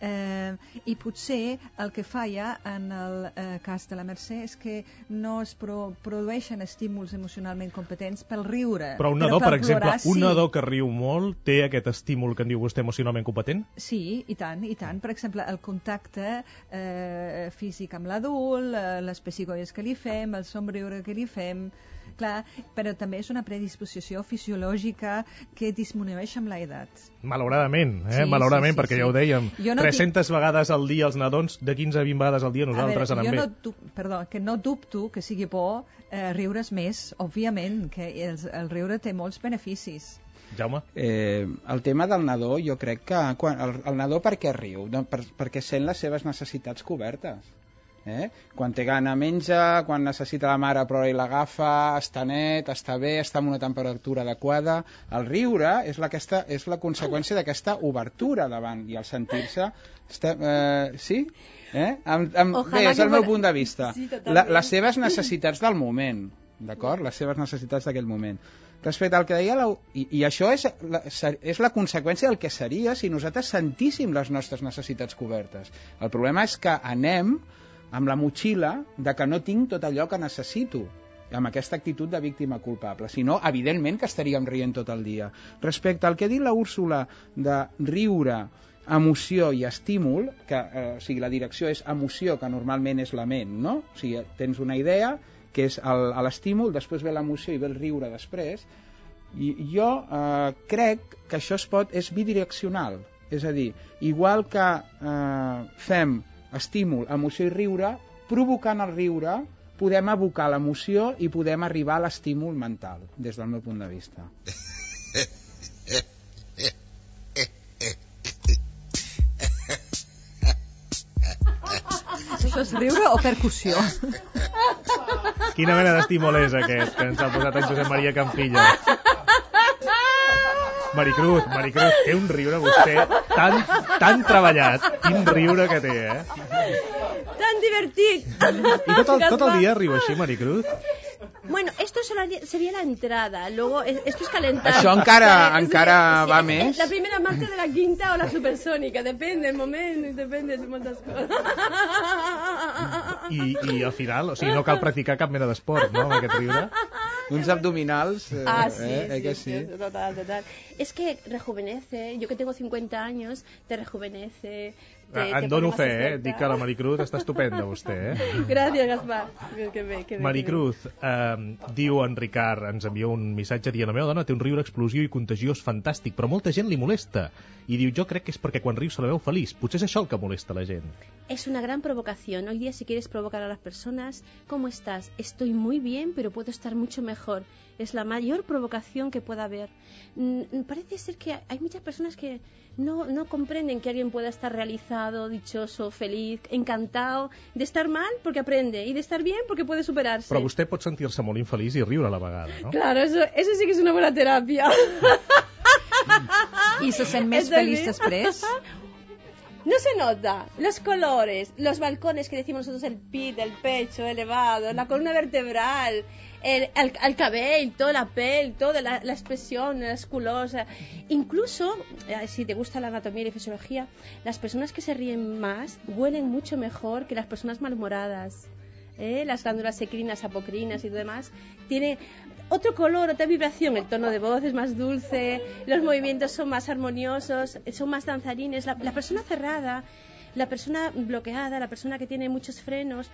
eh, i potser el que falla en el eh, cas de la Mercè és que no es pro produeixen estímuls emocionalment competents pel riure. Però un nadó, però per exemple, plorar, un sí. nadó que riu molt té aquest estímul que en diu vostè emocionalment competent? Sí, i tant, i tant. Per exemple, el contacte eh, físic amb l'adult, eh, les pessigolles que li fem, el somriure que li fem... Clar, però també és una predisposició fisiològica que disminueix amb l'edat. Malauradament, eh? Sí, Malauradament, sí, sí, perquè sí. ja ho dèiem. Jo no 300 vegades al dia els nadons, de 15 a 20 vegades al dia nosaltres a anem veure, bé. jo no, du- perdó, que no dubto que sigui bo eh, riure's més, òbviament, que el, el riure té molts beneficis. Jaume? Eh, el tema del nadó, jo crec que quan, el, el nadó per què riu? Doncs per, perquè sent les seves necessitats cobertes. Eh? Quan té gana menja, quan necessita la mare però i l'agafa, està net, està bé, està en una temperatura adequada. El riure és la, aquesta, és la conseqüència d'aquesta obertura davant i el sentir-se... Eh, sí? Eh? Amb, amb, Ojalà bé, és el meu punt de vista. Sí, la, les seves necessitats del moment, d'acord? Les seves necessitats d'aquell moment. Respecte al que deia, la, i, i això és la, ser- és la conseqüència del que seria si nosaltres sentíssim les nostres necessitats cobertes. El problema és que anem amb la motxilla de que no tinc tot allò que necessito amb aquesta actitud de víctima culpable. Si no, evidentment que estaríem rient tot el dia. Respecte al que ha dit la Úrsula de riure, emoció i estímul, que eh, o sigui, la direcció és emoció, que normalment és la ment, no? O sigui, tens una idea, que és l'estímul, després ve l'emoció i ve el riure després, i jo eh, crec que això es pot, és bidireccional. És a dir, igual que eh, fem estímul, emoció i riure, provocant el riure podem abocar l'emoció i podem arribar a l'estímul mental, des del meu punt de vista. Això és riure o percussió? Quina mena d'estímul és aquest que ens ha posat en Josep Maria Campilla? Maricruz, Maricruz, té un riure vostè tan, tan treballat. Quin riure que té, eh? Tan divertit. I tot el, tot el dia riu així, Maricruz? Bueno, esto solo sería la entrada, luego es- esto es calentar. Això encara- encara sí, va es- més. La primera marcha de la quinta o la supersónica, depende del momento, depende de moltes coses. I, I al final, o sigui, no cal practicar cap mena d'esport, no?, amb aquest riure. Uns abdominals, eh, Ah, sí, eh, eh, sí, que sí, sí. total, total. Es que rejuvenece, yo que tengo 50 años, te rejuvenece. Te, Ah, te En dono fe, eh? Dic que la Maricruz està estupenda, vostè, eh? <laughs> Gràcies, Gaspar. Que, que bé, que bé, Maricruz, eh, diu en Ricard, ens envia un missatge dient la meva dona té un riure explosiu i contagiós fantàstic, però molta gent li molesta. I diu, jo crec que és perquè quan riu se la veu feliç. Potser és això el que molesta la gent. Es una gran provocación. Hoy día, si quieres provocar a las personas, ¿cómo estás? Estoy muy bien, pero puedo estar mucho mejor. Es la mayor provocación que pueda haber. Mm, Parece ser que hay muchas personas que no, no comprenden que alguien pueda estar realizado, dichoso, feliz, encantado de estar mal porque aprende y de estar bien porque puede superarse. Però vostè pot sentir-se molt infeliç i riure a la vegada, no? Claro, eso, eso sí que es una buena terapia. <laughs> I se sent més feliç després? <laughs> No se nota. Los colores, los balcones que decimos nosotros, el pit, el pecho elevado, la columna vertebral, el, el, el cabello, la piel, toda la, la expresión, las colores. Incluso, eh, si te gusta la anatomía y la fisiología, las personas que se ríen más huelen mucho mejor que las personas malhumoradas. ¿eh? Las glándulas secrinas, apocrinas y demás. Tiene otro color, otra vibración. El tono de voz es más dulce, los movimientos son más armoniosos, son más danzarines. La, persona cerrada, la persona bloqueada, la persona que tiene muchos frenos,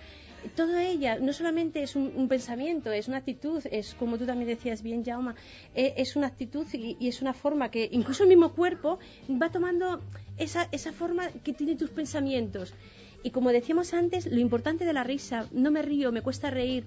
toda ella no solamente es un, un pensamiento, es una actitud, es como tú también decías bien, Jauma, eh, es una actitud y, y es una forma que incluso el mismo cuerpo va tomando esa, esa forma que tiene tus pensamientos. Y como decíamos antes, lo importante de la risa, no me río, me cuesta reír.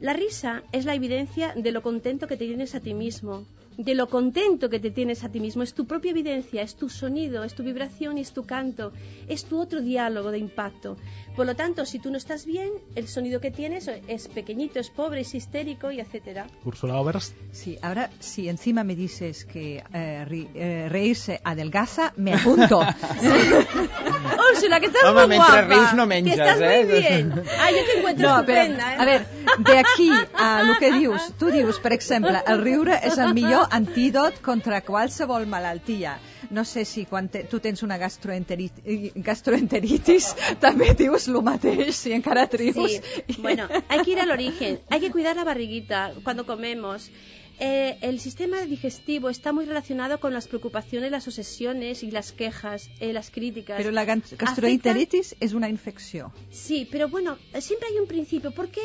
La risa es la evidencia de lo contento que te tienes a ti mismo. De lo contento que te tienes a ti mismo. Es tu propia evidencia, es tu sonido, es tu vibración y es tu canto, es tu otro diálogo de impacto. Por lo tanto, si tú no estás bien, el sonido que tienes es pequeñito, es pobre, es histérico y etcétera. Úrsula Oberst. Sí, ahora si encima me dices que eh, ri- eh, reírse adelgaza, me apunto. <laughs> Úrsula, que estás Home, muy guapa. rius no menges, que estás eh? muy bien. Ah, yo te encuentro No, estupenda, però, eh? a veure, de aquí a el que dius, tu dius, per exemple, el riure és el millor antídot contra qualsevol malaltia. No sé si quan te, tu tens una gastroenteritis, gastroenteritis <laughs> també dius el mateix, si encara trius. Sí, bueno, hay que ir al origen, hay que cuidar la barriguita cuando comemos. Eh, el sistema digestivo está muy relacionado con las preocupaciones, las obsesiones y las quejas, eh, las críticas. Però la gas- gastroenteritis és una infecció. Sí, pero bueno, siempre hay un principio. ¿Por qué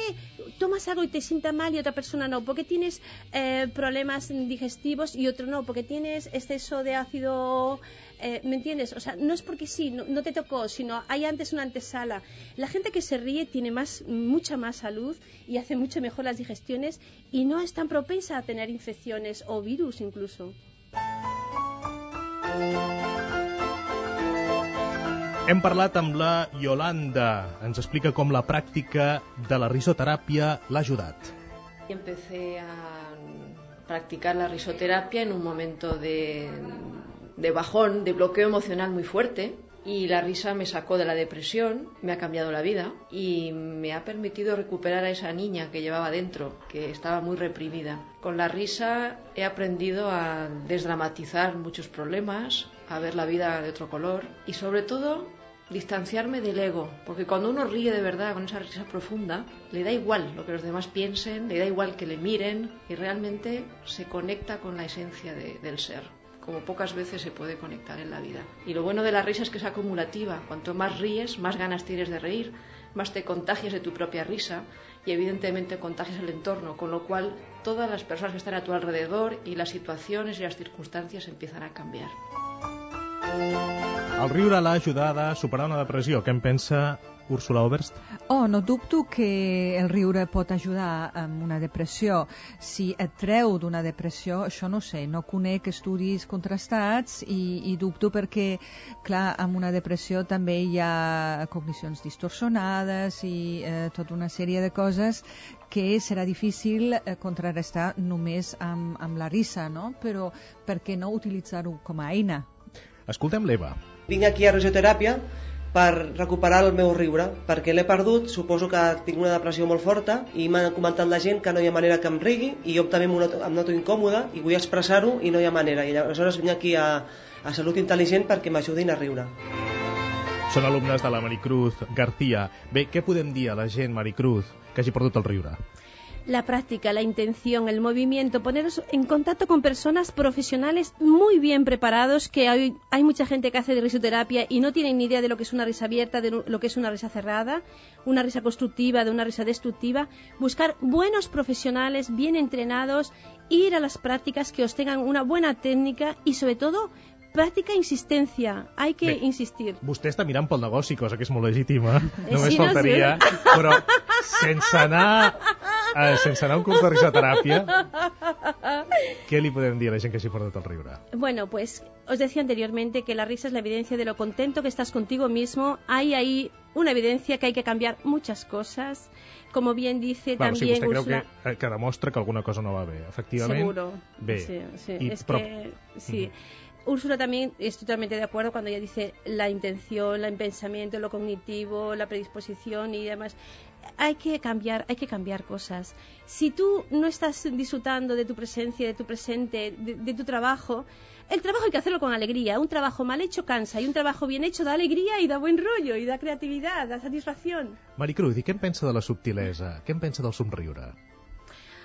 tomas algo y te sienta mal y otra persona no? ¿Por qué tienes eh, problemas digestivos y otro no? ¿Porque tienes exceso de ácido? Eh, ¿Me entiendes? O sea, no es porque sí, no, no te tocó, sino hay antes una antesala. La gente que se ríe tiene más, mucha más salud y hace mucho mejor las digestiones y no es tan propensa a tener infecciones o virus incluso. Hem parlat amb la Yolanda. Ens explica com la pràctica de la risoteràpia l'ha ajudat. Empecé a practicar la risoterapia en un momento de, de bajón, de bloqueo emocional muy fuerte. Y la risa me sacó de la depresión, me ha cambiado la vida y me ha permitido recuperar a esa niña que llevaba dentro, que estaba muy reprimida. Con la risa he aprendido a desdramatizar muchos problemas, a ver la vida de otro color y sobre todo distanciarme del ego, porque cuando uno ríe de verdad con esa risa profunda, le da igual lo que los demás piensen, le da igual que le miren y realmente se conecta con la esencia de- del ser, como pocas veces se puede conectar en la vida. Y lo bueno de la risa es que es acumulativa, cuanto más ríes, más ganas tienes de reír, más te contagias de tu propia risa y evidentemente contagias el entorno, con lo cual todas las personas que están a tu alrededor y las situaciones y las circunstancias empiezan a cambiar. El riure l'ha ajudada a superar una depressió. Pensa Úrsula Oberst? Oh, no dubto que el riure pot ajudar amb una depressió. Si et treu d'una depressió, això no sé, no conec estudis contrastats i, i dubto perquè, clar, amb una depressió també hi ha cognicions distorsionades i eh, tota una sèrie de coses que serà difícil eh, contrarrestar només amb, amb la risa, no? Però per què no utilitzar-ho com a eina? Escoltem l'Eva. Vinc aquí a risoteràpia per recuperar el meu riure, perquè l'he perdut, suposo que tinc una depressió molt forta i m'ha comentat la gent que no hi ha manera que em rigui i jo també em noto, em noto incòmode i vull expressar-ho i no hi ha manera. I aleshores vinc aquí a, a Salut Intel·ligent perquè m'ajudin a riure. Són alumnes de la Maricruz García. Bé, què podem dir a la gent, Maricruz, que hagi perdut el riure? La práctica, la intención, el movimiento, poneros en contacto con personas profesionales muy bien preparados, que hay, hay mucha gente que hace de risoterapia y no tienen ni idea de lo que es una risa abierta, de lo que es una risa cerrada, una risa constructiva, de una risa destructiva. Buscar buenos profesionales, bien entrenados, ir a las prácticas que os tengan una buena técnica y sobre todo pràctica insistència. Hay que Bé. insistir. Vostè està mirant pel negoci, cosa que és molt legítima. <laughs> Només sí, no, faltaria. sí. Però sense anar, eh, sense anar a un curs de risoteràpia, què li podem dir a la gent que hagi perdut el riure? Bueno, pues os decía anteriormente que la risa es la evidencia de lo contento que estás contigo mismo. Hay ahí una evidencia que hay que cambiar muchas cosas. Como bien dice Bueno, también creu Úrsula. que, eh, que demostra que alguna cosa no va bé. Efectivament, Seguro. bé. Sí, sí. I, es però, que, sí. Úrsula también estoy totalmente de acuerdo cuando ella dice la intención, el pensamiento, lo cognitivo, la predisposición y demás. Hay que cambiar, hay que cambiar cosas. Si tú no estás disfrutando de tu presencia, de tu presente, de, de tu trabajo, el trabajo hay que hacerlo con alegría. Un trabajo mal hecho cansa y un trabajo bien hecho da alegría y da buen rollo y da creatividad, da satisfacción. Maricruz, i què en pensa de la subtilesa? Què en pensa del somriure?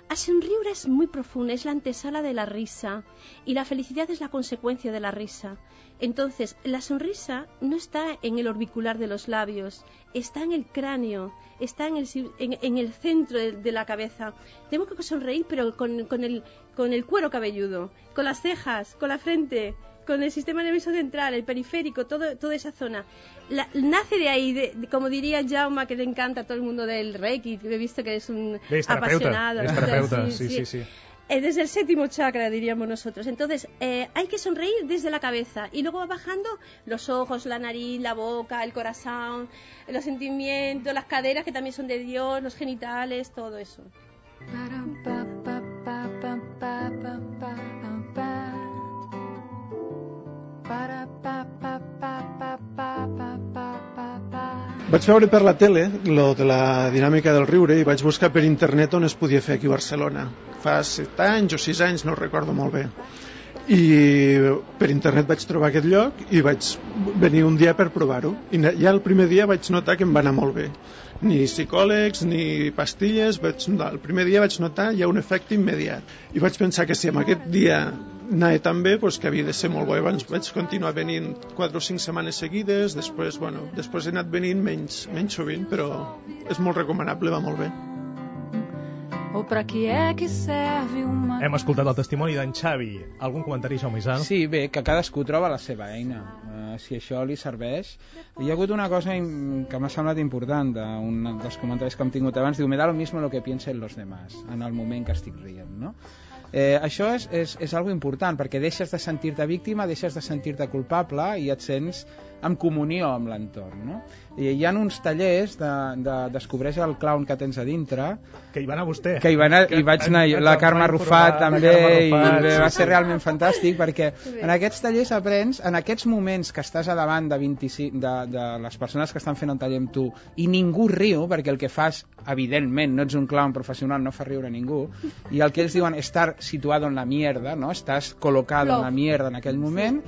A sonriura es muy profunda, es la antesala de la risa y la felicidad es la consecuencia de la risa. Entonces, la sonrisa no está en el orbicular de los labios, está en el cráneo, está en el, en el centro de, de la cabeza. Tenemos que sonreír, pero con, con el, con el cuero cabelludo, con las cejas, con la frente, con el sistema nervioso central, el periférico, todo, toda esa zona. La- nace de ahí, de- de- como diría Jaume, que le encanta a todo el mundo del Reiki, que he visto que es un és terapeuta, apasionado. és terapeuta, sí, Sí, sí, sí. sí. eh, desde el séptimo chakra, diríamos nosotros. Entonces, eh, hay que sonreír desde la cabeza y luego va bajando los ojos, la nariz, la boca, el corazón, los sentimientos, las caderas que también son de Dios, los genitales, todo eso. Vaig veure per la tele lo de la dinàmica del riure i vaig buscar per internet on es podia fer aquí a Barcelona. Fa set anys o sis anys, no recordo molt bé. I per internet vaig trobar aquest lloc i vaig venir un dia per provar-ho. I ja el primer dia vaig notar que em va anar molt bé. Ni psicòlegs, ni pastilles, vaig el primer dia vaig notar ja un efecte immediat. I vaig pensar que si en aquest dia anava tan bé doncs, que havia de ser molt bo. Abans vaig continuar venint 4 o 5 setmanes seguides, després, bueno, després he anat venint menys, menys sovint, però és molt recomanable, va molt bé. Ou para que é que serve uma... Hem escoltat el testimoni d'en Xavi. Algun comentari, Jaume Isant? Sí, bé, que cadascú troba la seva eina. Uh, si això li serveix... Hi ha hagut una cosa que m'ha semblat important d'un dels comentaris que hem tingut abans. Diu, me da lo mismo lo que piensen los demás en el moment que estic rient, no? Eh, això és, és, és algo important perquè deixes de sentir-te víctima, deixes de sentir-te culpable i et sents en comunió amb l'entorn. No? I hi ha uns tallers de, de Descobreix el clown que tens a dintre. Que hi va anar vostè. Que hi, va anar, que hi vaig anar, en, la Carme Rufat també, i bé, va sí, ser realment fantàstic perquè en aquests tallers aprens, en aquests moments que estàs a davant de, 25, de, de les persones que estan fent el taller amb tu i ningú riu, perquè el que fas, evidentment, no ets un clown professional, no fa riure ningú, i el que ells diuen estar situado en la mierda, no? estàs colocado en la mierda en aquell moment,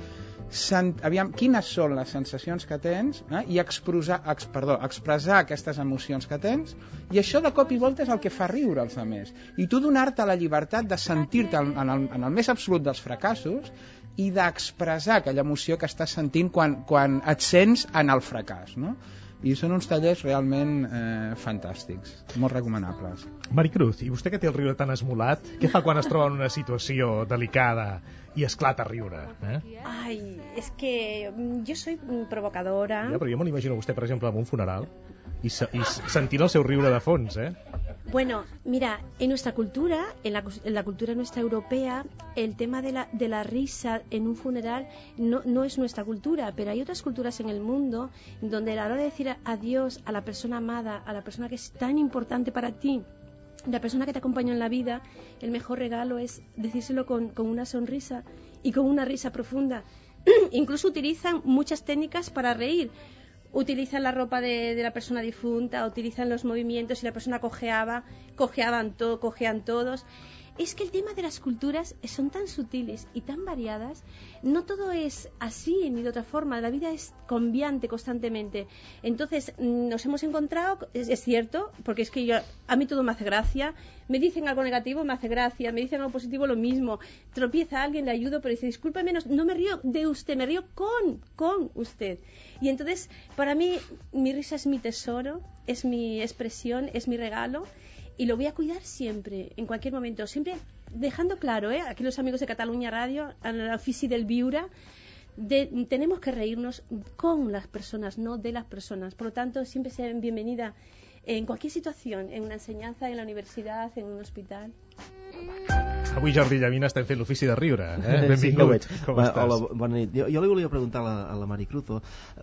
sen, aviam, quines són les sensacions que tens eh? i expressar, ex, perdó, expressar aquestes emocions que tens i això de cop i volta és el que fa riure els altres i tu donar-te la llibertat de sentir-te en, en, el, en el més absolut dels fracassos i d'expressar aquella emoció que estàs sentint quan, quan et sents en el fracàs no? I són uns tallers realment eh, fantàstics, molt recomanables. Maricruz, i vostè que té el riure tan esmolat, què fa quan es troba en una situació delicada i esclata a riure? Eh? Ay, es que mm, yo soy provocadora. Ja, però jo me l'imagino vostè, per exemple, en un funeral i, se, i sentint el seu riure de fons, eh? Bueno, mira, en nuestra cultura, en la, en la, cultura nuestra europea, el tema de la, de la risa en un funeral no, es nuestra cultura, pero hay otras culturas en el mundo donde a la hora de decir adiós a la persona amada, a la persona que es tan importante para ti, la persona que te acompañó en la vida, el mejor regalo es decírselo con una sonrisa y con una risa profunda. <clears throat> Incluso utilizan muchas técnicas para reír utilizan la ropa de, de, la persona difunta, utilizan los movimientos, si la persona cojeaba, cojeaban todo, cojean todos. Es que el tema de las culturas son tan sutiles y tan variadas, no todo es así ni de otra forma, la vida es cambiante constantemente. Entonces, nos hemos encontrado, es, cierto, porque es que yo, a mí todo me hace gracia, me dicen algo negativo, me hace gracia, me dicen algo positivo, lo mismo. Tropieza alguien, le ayudo, pero dice, discúlpeme, no, no me río de usted, me río con, con usted. Y entonces, para mí, mi risa es mi tesoro, es mi expresión, es mi regalo y lo voy a cuidar siempre, en cualquier momento. Siempre dejando claro, ¿eh? aquí los amigos de Cataluña Radio, a la oficina del Viura, de, tenemos que reírnos con las personas, no de las personas. Por lo tanto, siempre sean bienvenida en cualquier situación, en una enseñanza, en la universidad, en un hospital. Avui Jordi Llavina estem fent l'ofici de riure. Eh? Benvingut. Sí, que ho veig. Com Va, estàs? Hola, bona nit. Jo, jo li volia preguntar a la, a la Mari Cruzo,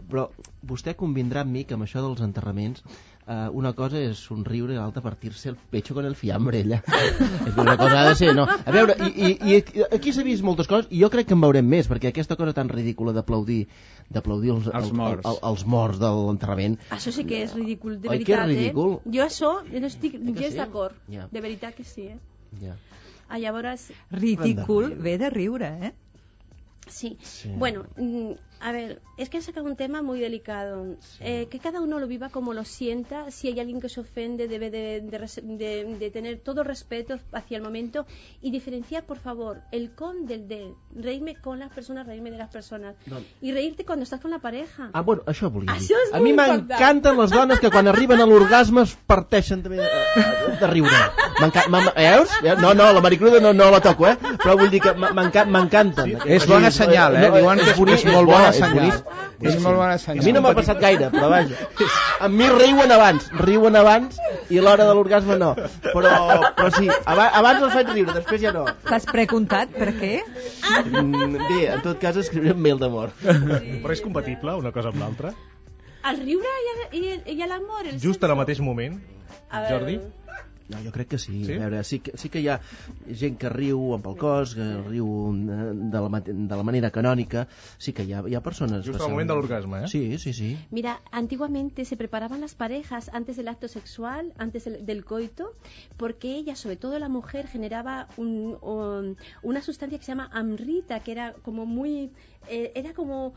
però vostè convindrà amb mi que amb això dels enterraments eh, una cosa és somriure i l'altra partir-se el pecho con el fiambre, ella. és una cosa ha de ser, no? A veure, i, i, i aquí s'ha vist moltes coses i jo crec que en veurem més, perquè aquesta cosa tan ridícula d'aplaudir d'aplaudir els, Els morts. el, els morts de l'enterrament Això sí que és ridícul, de Oi que és veritat, ridícul? eh? Jo això no estic gens sí? d'acord. Ja. De veritat que sí, eh? Ja. Ah, llavors... Ridícul, ve de riure, eh? Sí. Sí. Bueno, mm, a ver, es que has sacado un tema muy delicado. Eh, que cada uno lo viva como lo sienta. Si hay alguien que se ofende, debe de, de de- de tener todo respeto hacia el momento y diferenciar, por favor, el con del de. Reírme con las personas, reírme de las personas. No. Y reírte cuando estás con la pareja. Ah, bueno, això volia dir. Això és a mi m'encanten les dones que quan arriben a l'orgasme es parteixen també de, de riure. M'en- Veus? No, no, la Maricruda no, no la toco, eh? Però vull dir que m'enca- m'encanten. És bona senyal, eh? No, Diuen que és, bonic, és molt bo, bona és senyal. És molt bona senyal. A mi no m'ha passat gaire, però vaja. Amb <laughs> mi riuen abans, riuen abans i a l'hora de l'orgasme no. Però, però sí, aba- abans els faig riure, després ja no. T'has preguntat per què? Mm, Bé, en tot cas escriuré un mail d'amor. Però és compatible una cosa amb l'altra? El riure i, i, i l'amor. Just en el mateix moment, A veure, Jordi? No, jo crec que sí. Sí? A veure, sí, que, sí que hi ha gent que riu amb el cos, que riu eh, de la, de la manera canònica. Sí que hi ha, hi ha persones... Just al moment de l'orgasme, eh? Sí, sí, sí. Mira, antiguamente se preparaban las parejas antes del acto sexual, antes del, del coito, porque ella, sobre todo la mujer, generaba un- un- una sustancia que se llama amrita, que era como muy, eh, era como,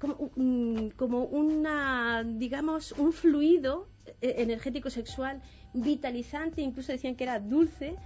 como, un- como una, digamos, un fluido eh, energético sexual vitalizante, incluso decían que era dulce,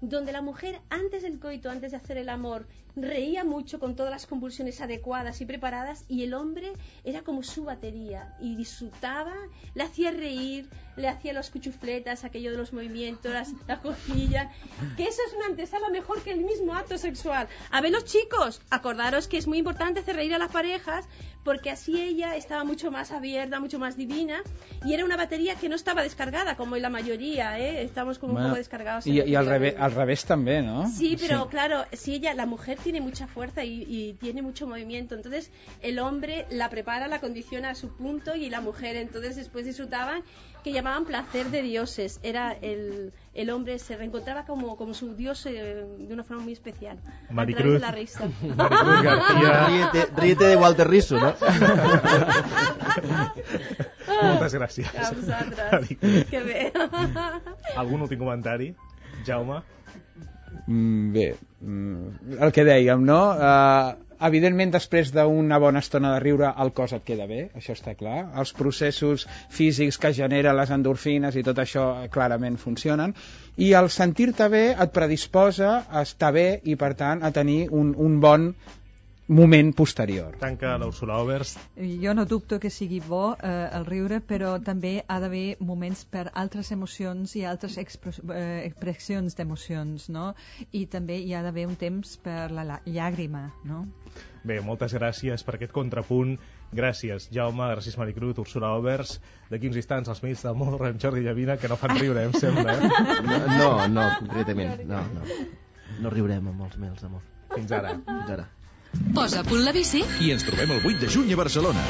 donde la mujer antes del coito, antes de hacer el amor, reía mucho con todas las convulsiones adecuadas y preparadas y el hombre era como su batería y disfrutaba, le hacía reír, le hacía los cuchufletas, aquello de los movimientos, las- la cosquilla, que eso es una antesala mejor que el mismo acto sexual. A ver los chicos, acordaros que es muy importante hacer reír a las parejas porque así ella estaba mucho más abierta, mucho más divina y era una batería que no estaba descargada como en la mayoría, ¿eh? estamos como un poco descargados. I al, revés, al revés també, no? Sí, pero claro, si ella, la mujer tiene mucha fuerza y, y tiene mucho movimiento, entonces el hombre la prepara, la condiciona a su punto y la mujer entonces después disfrutaban que llamaban placer de dioses. Era el, el hombre se reencontraba como, como su dios eh, de una forma muy especial. A Maricruz. través de la risa. <laughs> Ríete, ríete de Walter Risso, no? <laughs> Moltes gràcies. A vosaltres. Que bé. <laughs> Algun últim comentari? Jaume? Mm, bé, mm, el que dèiem, no? Uh, evidentment, després d'una bona estona de riure, el cos et queda bé, això està clar. Els processos físics que generen les endorfines i tot això clarament funcionen. I el sentir-te bé et predisposa a estar bé i, per tant, a tenir un, un bon moment posterior. Tanca l'Ursula Overs. Jo no dubto que sigui bo eh, el riure, però també ha d'haver moments per altres emocions i altres eh, expressions d'emocions, no? I també hi ha d'haver un temps per la, llàgrima, no? Bé, moltes gràcies per aquest contrapunt. Gràcies, Jaume, gràcies, Maricrut, Ursula Overs. D'aquí uns instants, els Mills d'Amor, amb Jordi Llavina, que no fan riure, em sembla. Eh? No, no, concretament. No, no. No riurem amb els mails d'amor. Fins ara. Fins ara. Posa a punt la bici. I ens trobem el 8 de juny a Barcelona.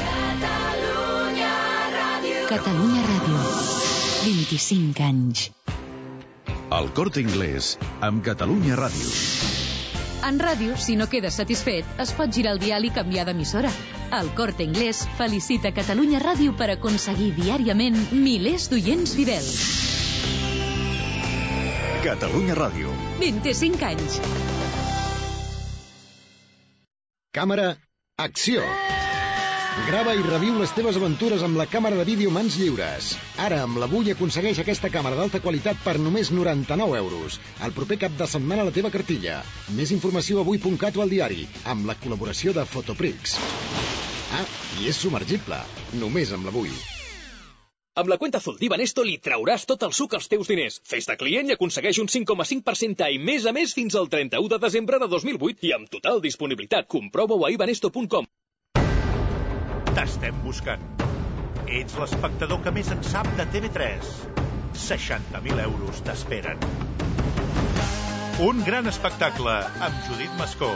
Catalunya Ràdio. 25 anys. El Corte Inglés, amb Catalunya Ràdio. En ràdio, si no quedes satisfet, es pot girar el dial i canviar d'emissora. El Corte Inglés felicita Catalunya Ràdio per aconseguir diàriament milers d'oients fidels. Catalunya Ràdio. 25 anys. Càmera, acció! Grava i reviu les teves aventures amb la càmera de vídeo Mans Lliures. Ara, amb l'Avui, aconsegueix aquesta càmera d'alta qualitat per només 99 euros. El proper cap de setmana a la teva cartilla. Més informació a avui.cat o al diari, amb la col·laboració de Fotoprix. Ah, i és submergible. Només amb l'Avui. Amb la cuenta Azul d'Ibanesto li trauràs tot el suc als teus diners. Fes de client i aconsegueix un 5,5% i més a més fins al 31 de desembre de 2008 i amb total disponibilitat. Comprova-ho a ibanesto.com. T'estem buscant. Ets l'espectador que més en sap de TV3. 60.000 euros t'esperen. Un gran espectacle amb Judit Mascó.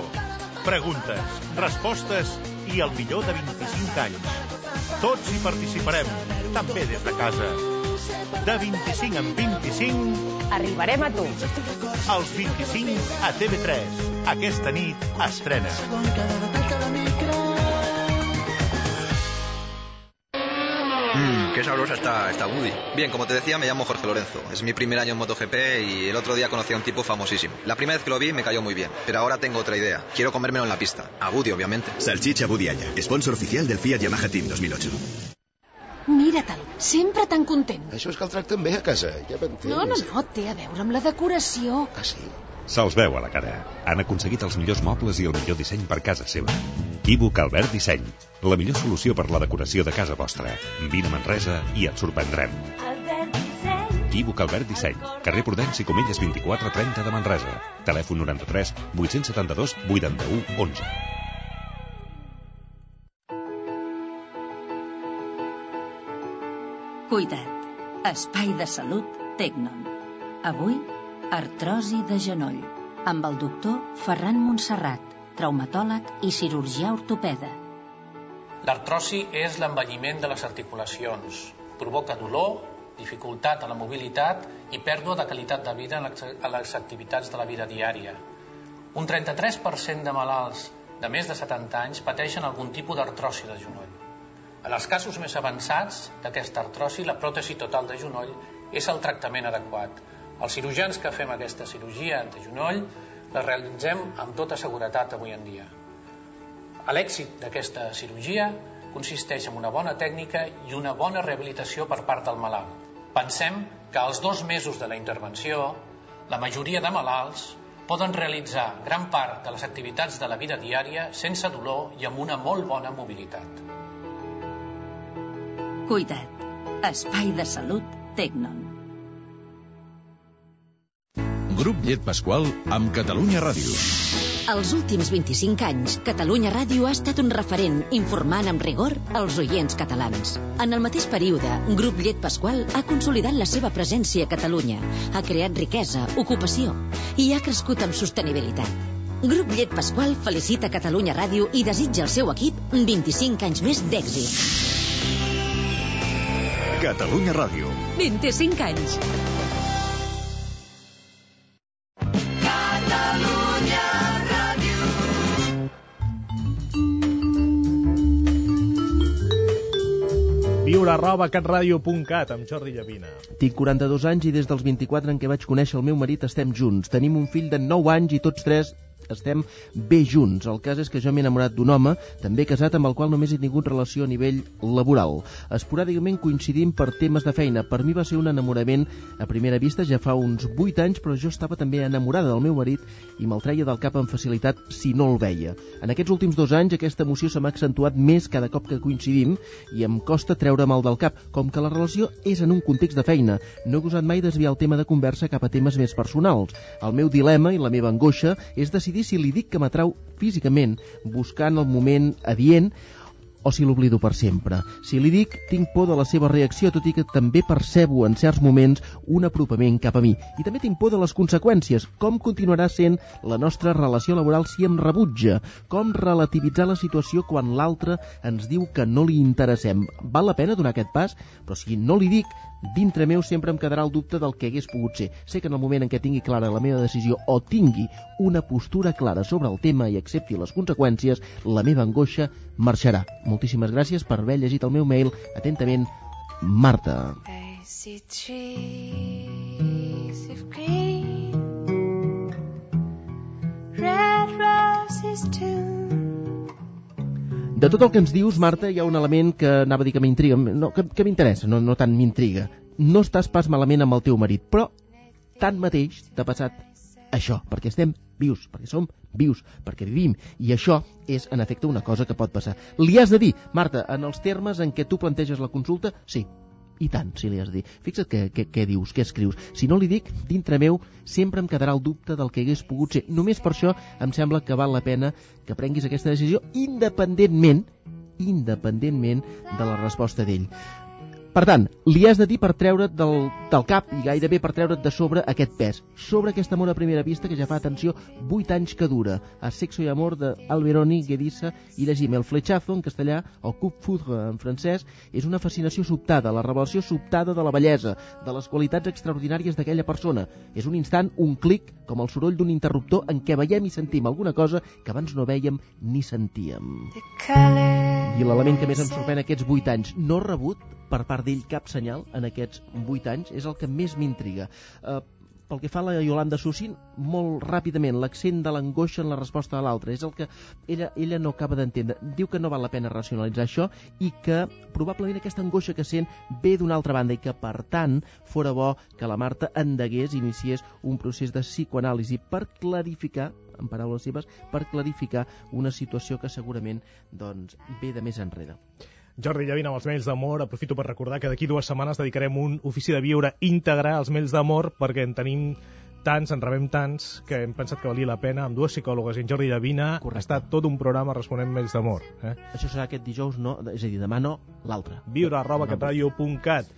Preguntes, respostes i el millor de 25 anys. Tots hi participarem, també des de casa. De 25 en 25... Arribarem a tu. Els 25 a TV3. Aquesta nit estrena. Mmm, qué sabrosa está esta Woody. Bien, como te decía, me llamo Jorge Lorenzo. Es mi primer año en MotoGP y el otro día conocí a un tipo famosísimo. La primera vez que lo vi me cayó muy bien, pero ahora tengo otra idea. Quiero comérmelo en la pista. A Woody, obviamente. Salchicha Budialla, sponsor oficial del Fiat Yamaha Team 2008. Mira-te'l, sempre tan content. Això és que el tracten bé a casa, ja m'entens. No, no, no, té a veure amb la decoració. Ah, sí? Se'ls veu a la cara. Han aconseguit els millors mobles i el millor disseny per casa seva. Ibu Calvert Disseny, la millor solució per la decoració de casa vostra. Vine a Manresa i et sorprendrem. Ibu Calvert Disseny, carrer Prudenci Comelles 2430 de Manresa. Telèfon 93 872 81 11. Cuida't. Espai de salut Tecnon. Avui artrosi de genoll. Amb el doctor Ferran Montserrat, traumatòleg i cirurgià ortopeda. L'artrosi és l'envelliment de les articulacions. Provoca dolor, dificultat a la mobilitat i pèrdua de qualitat de vida en les activitats de la vida diària. Un 33% de malalts de més de 70 anys pateixen algun tipus d'artrosi de genoll. En els casos més avançats d'aquesta artrosi, la pròtesi total de genoll és el tractament adequat. Els cirurgians que fem aquesta cirurgia de genoll la realitzem amb tota seguretat avui en dia. L'èxit d'aquesta cirurgia consisteix en una bona tècnica i una bona rehabilitació per part del malalt. Pensem que als dos mesos de la intervenció, la majoria de malalts poden realitzar gran part de les activitats de la vida diària sense dolor i amb una molt bona mobilitat. Cuida't. Espai de salut Tecnon. Grup Llet Pasqual amb Catalunya Ràdio. Els últims 25 anys, Catalunya Ràdio ha estat un referent informant amb rigor als oients catalans. En el mateix període, Grup Llet Pasqual ha consolidat la seva presència a Catalunya, ha creat riquesa, ocupació i ha crescut amb sostenibilitat. Grup Llet Pasqual felicita Catalunya Ràdio i desitja al seu equip 25 anys més d'èxit. Catalunya Ràdio. 25 anys. Viure arroba catradio.cat amb Jordi Llavina. Tinc 42 anys i des dels 24 en què vaig conèixer el meu marit estem junts. Tenim un fill de 9 anys i tots tres estem bé junts. El cas és que jo m'he enamorat d'un home, també casat, amb el qual només he tingut relació a nivell laboral. Esporàdicament coincidim per temes de feina. Per mi va ser un enamorament a primera vista ja fa uns 8 anys, però jo estava també enamorada del meu marit i me'l treia del cap amb facilitat si no el veia. En aquests últims dos anys aquesta emoció se m'ha accentuat més cada cop que coincidim i em costa treure mal del cap, com que la relació és en un context de feina. No he gosat mai desviar el tema de conversa cap a temes més personals. El meu dilema i la meva angoixa és decidir si li dic que m'atrau físicament, buscant el moment adient, o si l'oblido per sempre. Si li dic, tinc por de la seva reacció, tot i que també percebo en certs moments un apropament cap a mi. I també tinc por de les conseqüències. Com continuarà sent la nostra relació laboral si em rebutja? Com relativitzar la situació quan l'altre ens diu que no li interessem? Val la pena donar aquest pas? Però si no li dic, dintre meu sempre em quedarà el dubte del que hagués pogut ser. Sé que en el moment en què tingui clara la meva decisió o tingui una postura clara sobre el tema i accepti les conseqüències, la meva angoixa marxarà. Moltíssimes gràcies per haver llegit el meu mail. Atentament, Marta. I see trees of green, red roses too. De tot el que ens dius, Marta, hi ha un element que anava a dir que m'intriga, no, que, que m'interessa, no, no tant m'intriga. No estàs pas malament amb el teu marit, però tanmateix t'ha passat això, perquè estem vius, perquè som vius, perquè vivim, i això és, en efecte, una cosa que pot passar. Li has de dir, Marta, en els termes en què tu planteges la consulta, sí, i tant, si li has de dir. Fixa't què, què, què dius, què escrius. Si no li dic, dintre meu sempre em quedarà el dubte del que hagués pogut ser. Només per això em sembla que val la pena que prenguis aquesta decisió independentment independentment de la resposta d'ell. Per tant, li has de dir per treure't del, del cap i gairebé per treure't de sobre aquest pes. Sobre aquest amor a primera vista que ja fa, atenció, 8 anys que dura. A Sexo i Amor de Alberoni, Guedissa i llegim El flechazo en castellà o Coup foudre en francès és una fascinació sobtada, la revelació sobtada de la bellesa, de les qualitats extraordinàries d'aquella persona. És un instant, un clic, com el soroll d'un interruptor en què veiem i sentim alguna cosa que abans no veiem ni sentíem. I l'element que més em sorprèn aquests 8 anys, no rebut per part d'ell cap senyal en aquests 8 anys és el que més m'intriga. Eh, pel que fa a la Yolanda Sussin, molt ràpidament, l'accent de l'angoixa en la resposta de l'altre és el que ella, ella no acaba d'entendre. Diu que no val la pena racionalitzar això i que probablement aquesta angoixa que sent ve d'una altra banda i que, per tant, fora bo que la Marta endegués, iniciés un procés de psicoanàlisi per clarificar en paraules seves, per clarificar una situació que segurament doncs, ve de més enrere. Jordi Llavina amb els mails d'amor. Aprofito per recordar que d'aquí dues setmanes dedicarem un ofici de viure íntegre als mails d'amor perquè en tenim tants, en rebem tants, que hem pensat que valia la pena, amb dues psicòlogues i en Jordi Llavina, Correcte. està tot un programa responent mails d'amor. Eh? Això serà aquest dijous, no, és a dir, demà no, l'altre. Viure arroba catradio.cat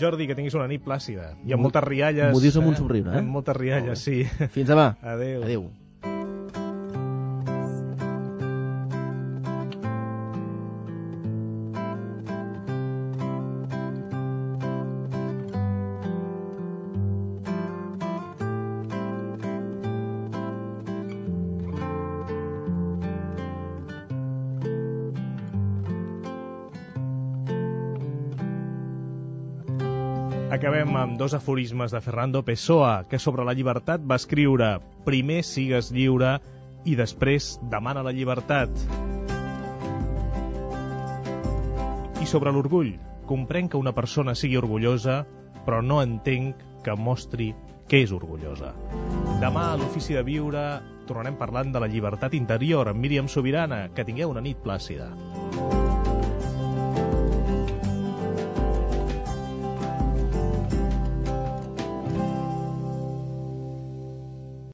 Jordi, que tinguis una nit plàcida. I amb moltes rialles. m'ho dius amb un somriure, eh? Amb moltes rialles, sí. Fins demà. Adéu. Adéu. Amb dos aforismes de Fernando Pessoa, que sobre la llibertat va escriure «Primer sigues lliure i després demana la llibertat». I sobre l'orgull, comprenc que una persona sigui orgullosa, però no entenc que mostri que és orgullosa. Demà a l'Ofici de Viure tornarem parlant de la llibertat interior amb Míriam Sobirana. Que tingueu una nit plàcida.